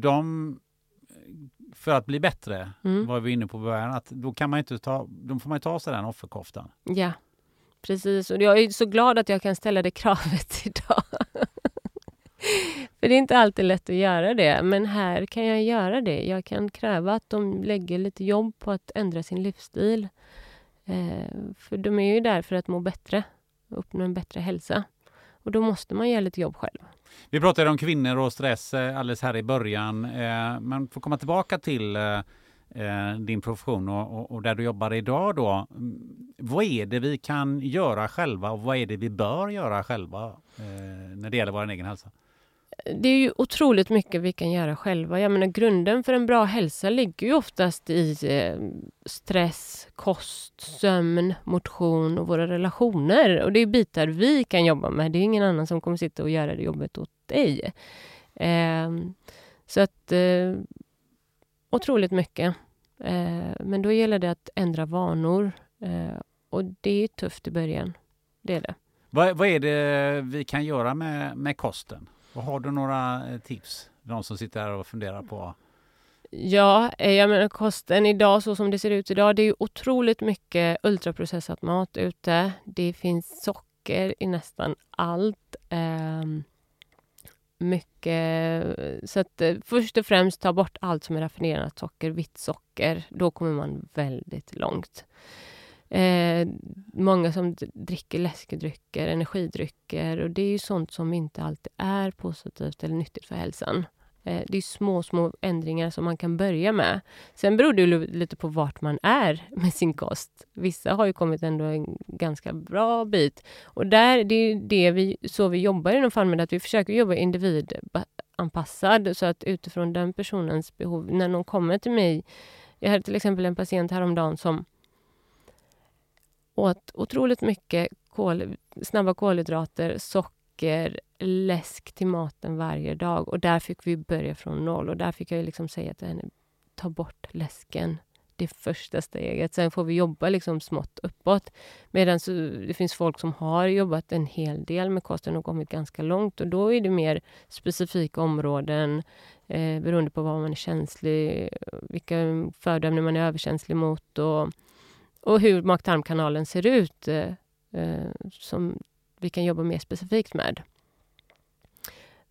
Speaker 3: de för att bli bättre,
Speaker 1: Mm.
Speaker 3: var vi inne på början, att då kan man inte ta, då får man ta sig den offerkoftan.
Speaker 1: Ja, precis. Och jag är så glad att jag kan ställa det kravet idag. För det är inte alltid lätt att göra det, men här kan jag göra det. Jag kan kräva att de lägger lite jobb på att ändra sin livsstil. Eh, för de är ju där för att må bättre och uppnå en bättre hälsa. Och då måste man göra lite jobb själv.
Speaker 3: Vi pratade om kvinnor och stress eh, alldeles här i början, eh, men för att komma tillbaka till eh, eh, din profession och, och, och där du jobbar idag då. Mm, vad är det vi kan göra själva och vad är det vi bör göra själva eh, när det gäller vår egen hälsa?
Speaker 1: Det är ju otroligt mycket vi kan göra själva. Jag menar, grunden för en bra hälsa ligger ju oftast i eh, stress, kost, sömn, motion och våra relationer. Och det är bitar vi kan jobba med. Det är ingen annan som kommer sitta och göra det jobbet åt dig. Eh, så att... Eh, otroligt mycket. Eh, men då gäller det att ändra vanor. Eh, och det är tufft i början. Det är det.
Speaker 3: Vad, vad är det vi kan göra med, med kosten? Och har du några eh, tips? De som sitter här och funderar på
Speaker 1: Ja, eh, jag menar kosten idag, så som det ser ut idag, det är ju otroligt mycket ultraprocessat mat ute. Det finns socker i nästan allt. Eh, mycket... Så att eh, först och främst ta bort allt som är raffinerat socker, vitt socker. Då kommer man väldigt långt. Eh, många som dricker läskedrycker, energidrycker och det är ju sånt som inte alltid är positivt eller nyttigt för hälsan. Eh, det är små, små ändringar som man kan börja med. Sen beror det ju lite på vart man är med sin kost. Vissa har ju kommit ändå en ganska bra bit. Och där, det är ju det vi, så vi jobbar inom Farmed, att vi försöker jobba individanpassad så att utifrån den personens behov, när någon kommer till mig. Jag hade till exempel en patient häromdagen som åt otroligt mycket kol, snabba kolhydrater, socker, läsk till maten varje dag. Och där fick vi börja från noll. Och där fick jag liksom säga till henne, ta bort läsken. Det är första steget. Sen får vi jobba liksom smått uppåt. Medan det finns folk som har jobbat en hel del med kosten och kommit ganska långt. Och då är det mer specifika områden eh, beroende på vad man är känslig, vilka födoämnen man är överkänslig mot och, och hur mag-tarmkanalen ser ut. Eh, eh som vi kan jobba mer specifikt med.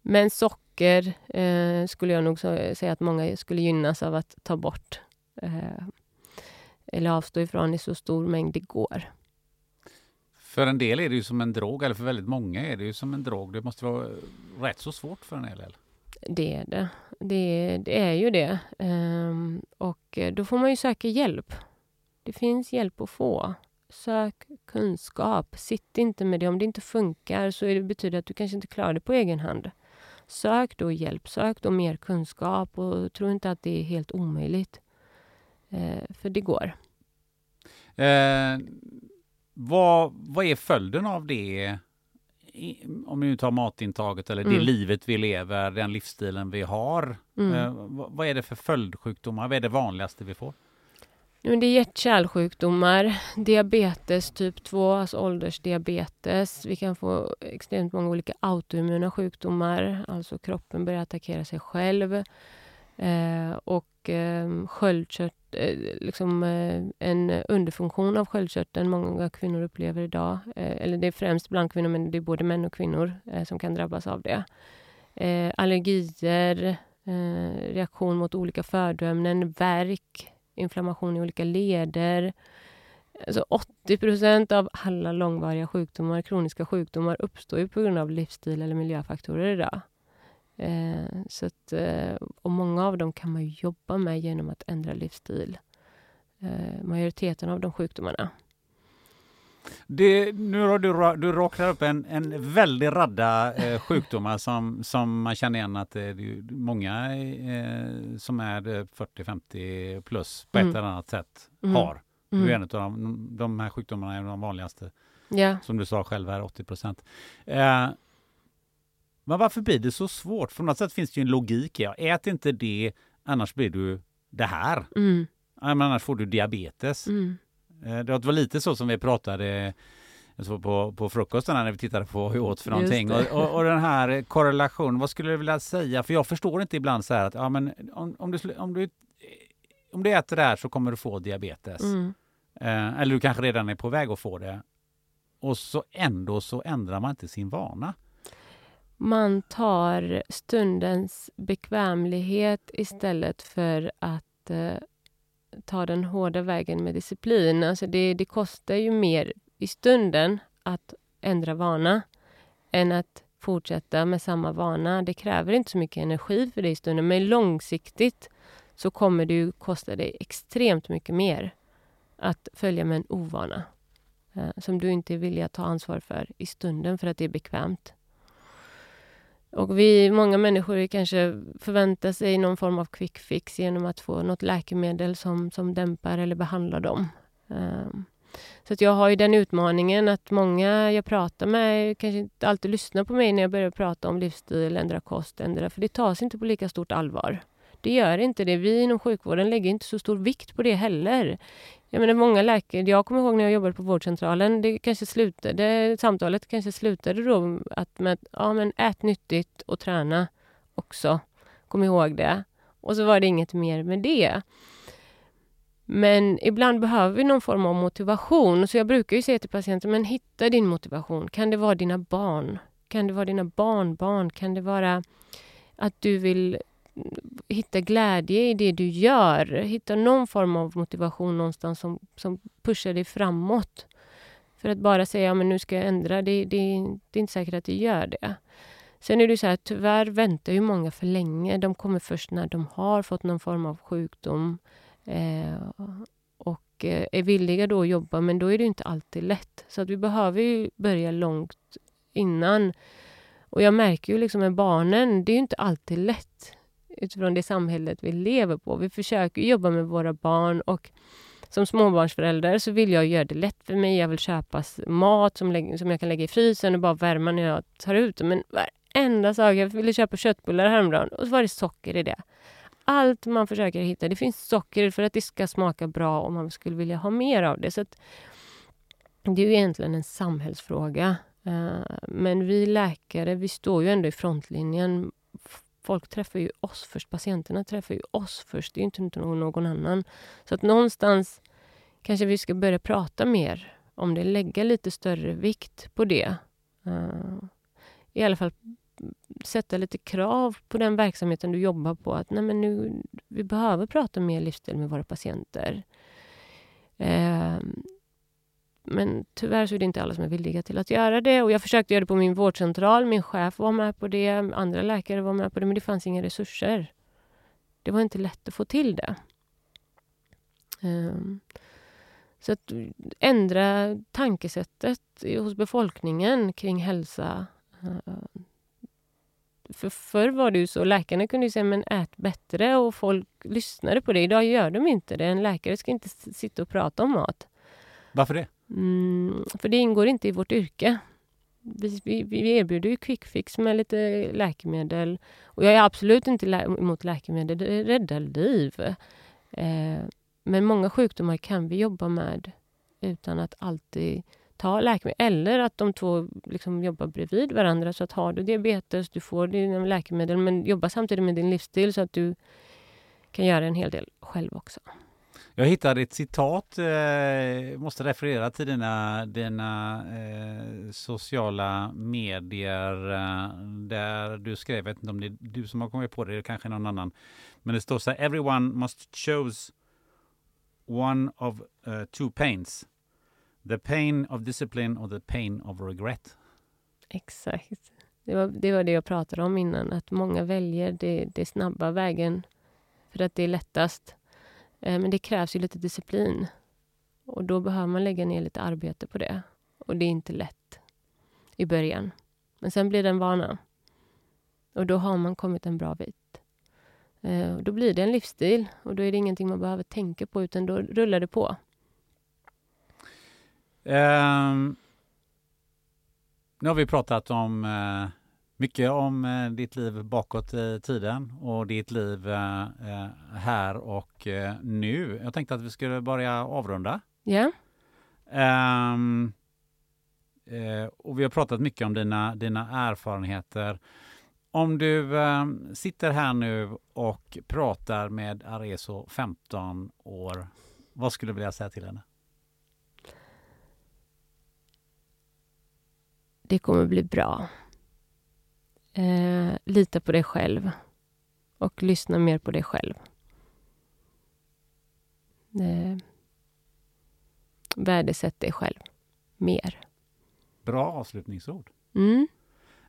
Speaker 1: Men socker eh, skulle jag nog säga att många skulle gynnas av att ta bort eh, eller avstå ifrån i så stor mängd det går.
Speaker 3: För en del är det ju som en drog, eller för väldigt många är det ju som en drog. Det måste vara rätt så svårt för en hel del.
Speaker 1: Det är det. Det, det är ju det. Um, och då får man ju söka hjälp. Det finns hjälp att få. Sök kunskap. Sitt inte med det. Om det inte funkar så det betyder det att du kanske inte klarar det på egen hand. Sök då hjälp. Sök då mer kunskap och tro inte att det är helt omöjligt. Eh, för det går.
Speaker 3: Eh, vad, vad är följden av det? Om vi nu tar matintaget eller mm. det livet vi lever, den livsstilen vi har. Mm. Eh, vad, vad är det för följdsjukdomar? Vad är det vanligaste vi får?
Speaker 1: Det är hjärt-kärlsjukdomar, diabetes typ 2, alltså åldersdiabetes. Vi kan få extremt många olika autoimmuna sjukdomar, alltså kroppen börjar attackera sig själv. Eh, och eh, sköldkört, eh, liksom, eh, en underfunktion av sköldkörteln många kvinnor upplever idag. Eh, eller det är främst bland kvinnor, men det är både män och kvinnor eh, som kan drabbas av det. Eh, allergier, eh, reaktion mot olika födoämnen, värk, inflammation i olika leder. Alltså 80% av alla långvariga sjukdomar, kroniska sjukdomar, uppstår ju på grund av livsstil eller miljöfaktorer idag. Eh, så att, eh, och många av dem kan man jobba med genom att ändra livsstil. Eh, majoriteten av de sjukdomarna.
Speaker 3: Det, nu har du, du råkat upp en, en väldig radda eh, sjukdomar som, som man känner igen att det är många eh, som är 40-50 plus på ett mm. eller annat sätt mm. har. Mm. Du är en av de, de här sjukdomarna är de vanligaste.
Speaker 1: Ja.
Speaker 3: Som du sa själv här, 80 procent. Eh, men varför blir det så svårt? För något sätt finns det ju en logik i ja. Ät inte det, annars blir du det här. Mm. annars får du diabetes. Mm. Eh, det var lite så som vi pratade så på, på frukosten när vi tittade på vad vi åt för någonting. Och, och, och, den här korrelationen, vad skulle du vilja säga? För jag förstår inte ibland så här att ja, men om, om, du, om, du, om du äter det här så kommer du få diabetes. Mm. Eh, eller du kanske redan är på väg att få det. Och så ändå så ändrar man inte sin vana.
Speaker 1: Man tar stundens bekvämlighet istället för att eh, ta den hårda vägen med disciplin. Alltså det, det kostar ju mer i stunden att ändra vana än att fortsätta med samma vana. Det kräver inte så mycket energi för det i stunden, men långsiktigt så kommer det ju kosta dig extremt mycket mer att följa med en ovana eh, som du inte är villig att ta ansvar för i stunden för att det är bekvämt. Och vi, många människor kanske förväntar sig någon form av quick fix genom att få något läkemedel som, som dämpar eller behandlar dem. Um, så att jag har ju den utmaningen att många jag pratar med kanske inte alltid lyssnar på mig när jag börjar prata om livsstil, ändra kost, ändra, för det tas inte på lika stort allvar. Det gör inte det. Vi inom sjukvården lägger inte så stor vikt på det heller. Jag menar många läkare, jag kommer ihåg när jag jobbade på vårdcentralen, det kanske slutade, samtalet kanske slutade då att med, ja men ät nyttigt och träna också. Kom ihåg det. Och så var det inget mer med det. Men ibland behöver vi någon form av motivation. Så jag brukar ju säga till patienten, men hitta din motivation. Kan det vara dina barn? Kan det vara dina barnbarn? Kan det vara att du vill hitta glädje i det du gör. Hitta någon form av motivation någonstans som, som pushar dig framåt. För att bara säga att nu ska jag ändra, det, det, det är inte säkert att det gör det. Sen är det så här, tyvärr väntar ju många för länge. De kommer först när de har fått någon form av sjukdom eh, och eh, är villiga då att jobba, men då är det inte alltid lätt. Så att vi behöver ju börja långt innan. Och jag märker ju liksom med barnen, det är ju inte alltid lätt utifrån det samhället vi lever på. Vi försöker jobba med våra barn och som småbarnsförälder så vill jag göra det lätt för mig. Jag vill köpa mat som, som jag kan lägga i frysen och bara värma när jag tar ut dem. Men varenda sak. Jag ville köpa köttbullar häromdagen och så var det socker i det. Allt man försöker hitta. Det finns socker för att det ska smaka bra och man skulle vilja ha mer av det. Så att, det är ju egentligen en samhällsfråga. Eh, men vi läkare, vi står ju ändå i frontlinjen. Folk träffar ju oss först. Patienterna träffar ju oss först. Det är inte någon annan. Så att någonstans kanske vi ska börja prata mer om det. Lägga lite större vikt på det. Uh, I alla fall sätta lite krav på den verksamheten du jobbar på. Att nej men nu, vi behöver prata mer livsstil med våra patienter. Uh, men tyvärr så är det inte alla som är villiga till att göra det. Och jag försökte göra det på min vårdcentral. Min chef var med på det. Andra läkare var med på det. Men det fanns inga resurser. Det var inte lätt att få till det. Um, så att ändra tankesättet hos befolkningen kring hälsa. Uh, för förr var det ju så, läkarna kunde säga men ät bättre och folk lyssnade på det. Idag gör de inte det. En läkare ska inte sitta och prata om mat.
Speaker 3: Varför det?
Speaker 1: Mm, för det ingår inte i vårt yrke. Vi, vi, vi erbjuder ju quick fix med lite läkemedel. Och jag är absolut inte lä emot läkemedel, det räddar liv. Eh, men många sjukdomar kan vi jobba med utan att alltid ta läkemedel. Eller att de två liksom jobbar bredvid varandra. Så att har du diabetes, du får dina eh, läkemedel men jobba samtidigt med din livsstil så att du kan göra en hel del själv också.
Speaker 3: Jag hittade ett citat, eh, måste referera till dina, dina eh, sociala medier eh, där du skrev, jag vet inte om det är du som har kommit på det, det kanske någon annan. Men det står så här, everyone must choose one of uh, two pains. The pain of discipline or the pain of regret.
Speaker 1: Exakt. Det var, det var det jag pratade om innan, att många väljer det, det snabba vägen för att det är lättast. Eh, men det krävs ju lite disciplin. Och då behöver man lägga ner lite arbete på det. Och det är inte lätt i början. Men sen blir det en vana. Och då har man kommit en bra bit. Och då blir det en livsstil och då är det ingenting man behöver tänka på utan då rullar det på.
Speaker 3: Um, nu har vi pratat om uh mycket om eh, ditt liv bakåt i tiden och ditt liv eh, eh här och eh, nu. Jag tänkte att vi skulle börja avrunda.
Speaker 1: Ja.
Speaker 3: Yeah. Um, och vi har pratat mycket om dina, dina erfarenheter. Om du ehm, sitter här nu och pratar med Areso 15 år, vad skulle du vilja säga till henne?
Speaker 1: Det kommer bli bra. Eh, lita på dig själv och lyssna mer på dig själv. Eh, värdesätt dig själv mer.
Speaker 3: Bra avslutningsord.
Speaker 1: Mm.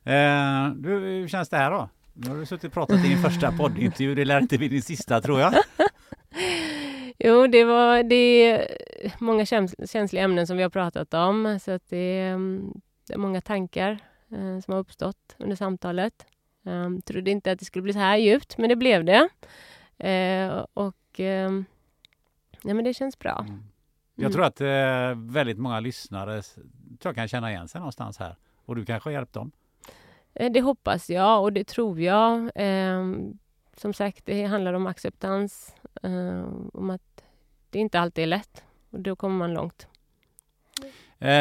Speaker 3: Eh, du, hur känns det här då? Nu har du suttit och pratat i din första poddintervju. Det lär inte bli din sista tror jag.
Speaker 1: jo, det var det är många känsliga ämnen som vi har pratat om. Så att det, mm, det är många tankar eh, som har uppstått under samtalet. Um, trodde inte att det skulle bli så här djupt, men det blev det. Uh, och uh, ja, men det känns bra. Mm.
Speaker 3: Jag tror att uh, väldigt många lyssnare tror jag kan känna igen sig någonstans här. Och du kanske har hjälpt dem?
Speaker 1: Eh, det hoppas jag och det tror jag. Ehm, som sagt, det handlar om acceptans. om att det inte alltid är lätt. Och då kommer man långt.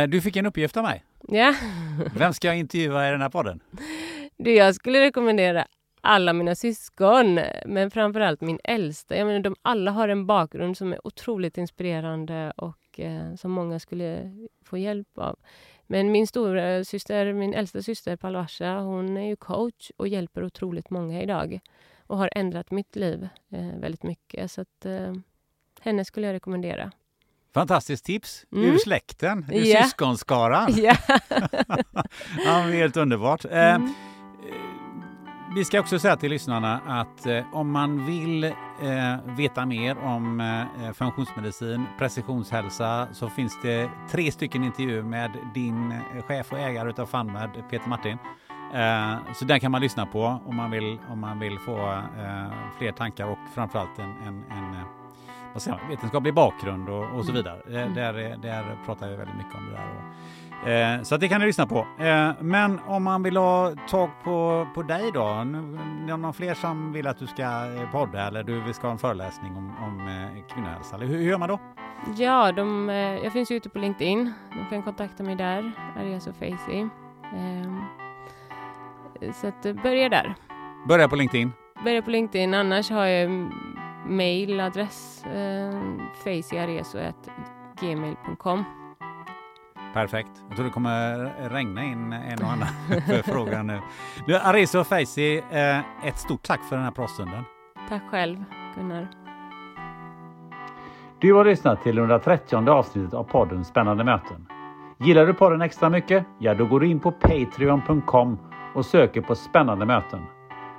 Speaker 3: Du fick en uppgift av mig.
Speaker 1: Ja.
Speaker 3: Vem ska jag intervjua i den här podden?
Speaker 1: Du, jag skulle rekommendera alla mina syskon, men framförallt min äldsta. Jag menar, de alla har en bakgrund som är otroligt inspirerande och eh, som många skulle få hjälp av. Men min stora syster, min äldsta syster Palwasha, hon är ju coach och hjälper otroligt många idag och har ändrat mitt liv eh, väldigt mycket. Så att, eh, henne skulle jag rekommendera.
Speaker 3: Fantastiskt tips mm. ur släkten, ur yeah. syskonskaran.
Speaker 1: Yeah.
Speaker 3: ja, helt underbart. Eh, mm. Eh, vi ska också säga till lyssnarna att eh, om man vill eh, veta mer om eh, funktionsmedicin, precisionshälsa så finns det tre stycken intervjuer med din eh, chef och ägare utav FunMed, Peter Martin. så den kan man lyssna på om man vill, om man vill få fler tankar och framförallt en, en, en vad säger man, vetenskaplig bakgrund och, och så mm. vidare. Mm. Där, där pratar jag väldigt mycket om det där. Och, Eh, så det kan ni lyssna på. Eh, men om man vill ha tag på, på dig då? Nu, någon fler som vill att du ska eh, podda eller du ska ha en föreläsning om, om eh, kvinnohälsa? Hur, hur gör man då?
Speaker 1: Ja, de, eh, jag finns ute på LinkedIn. De kan kontakta mig där, Arias och Facey. Ehm, så att eh, börja där.
Speaker 3: Börja på LinkedIn.
Speaker 1: Börja på LinkedIn, annars har jag mm, mailadress eh, facyareso.gmail.com.
Speaker 3: Perfekt. Jag tror det kommer regna in en och annan för frågan nu. nu Areso och Facey, eh, ett stort tack för den här pratstunden.
Speaker 1: Tack själv, Gunnar.
Speaker 2: Du har lyssnat till 130 avsnittet av podden Spännande möten. Gillar du podden extra mycket? Ja, då går du in på patreon.com och söker på Spännande möten.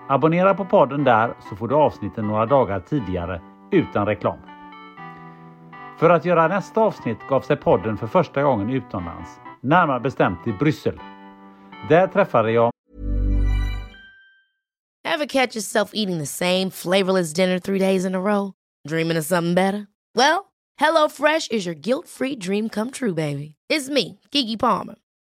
Speaker 2: Abonnera på podden där så får du avsnitten några dagar tidigare utan reklam. För att göra nästa avsnitt gav sig podden för första gången utomlands, närmare bestämt i Bryssel. Där träffade jag
Speaker 5: Have catch yourself eating the same flavorless dinner three days in a row? Dreaming of something better? Well, hello fresh is your guilt-free dream come true, baby. It's me, Gigi Palmer.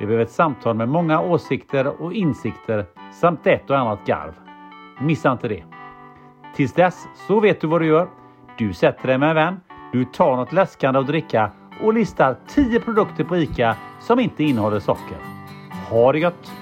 Speaker 2: Det blev ett samtal med många åsikter och insikter samt ett och annat garv. Missa inte det. Tills dess så vet du vad du gör. Du sätter dig med en vän, du tar något läskande att dricka och listar 10 produkter på ICA som inte innehåller socker. Ha det gött!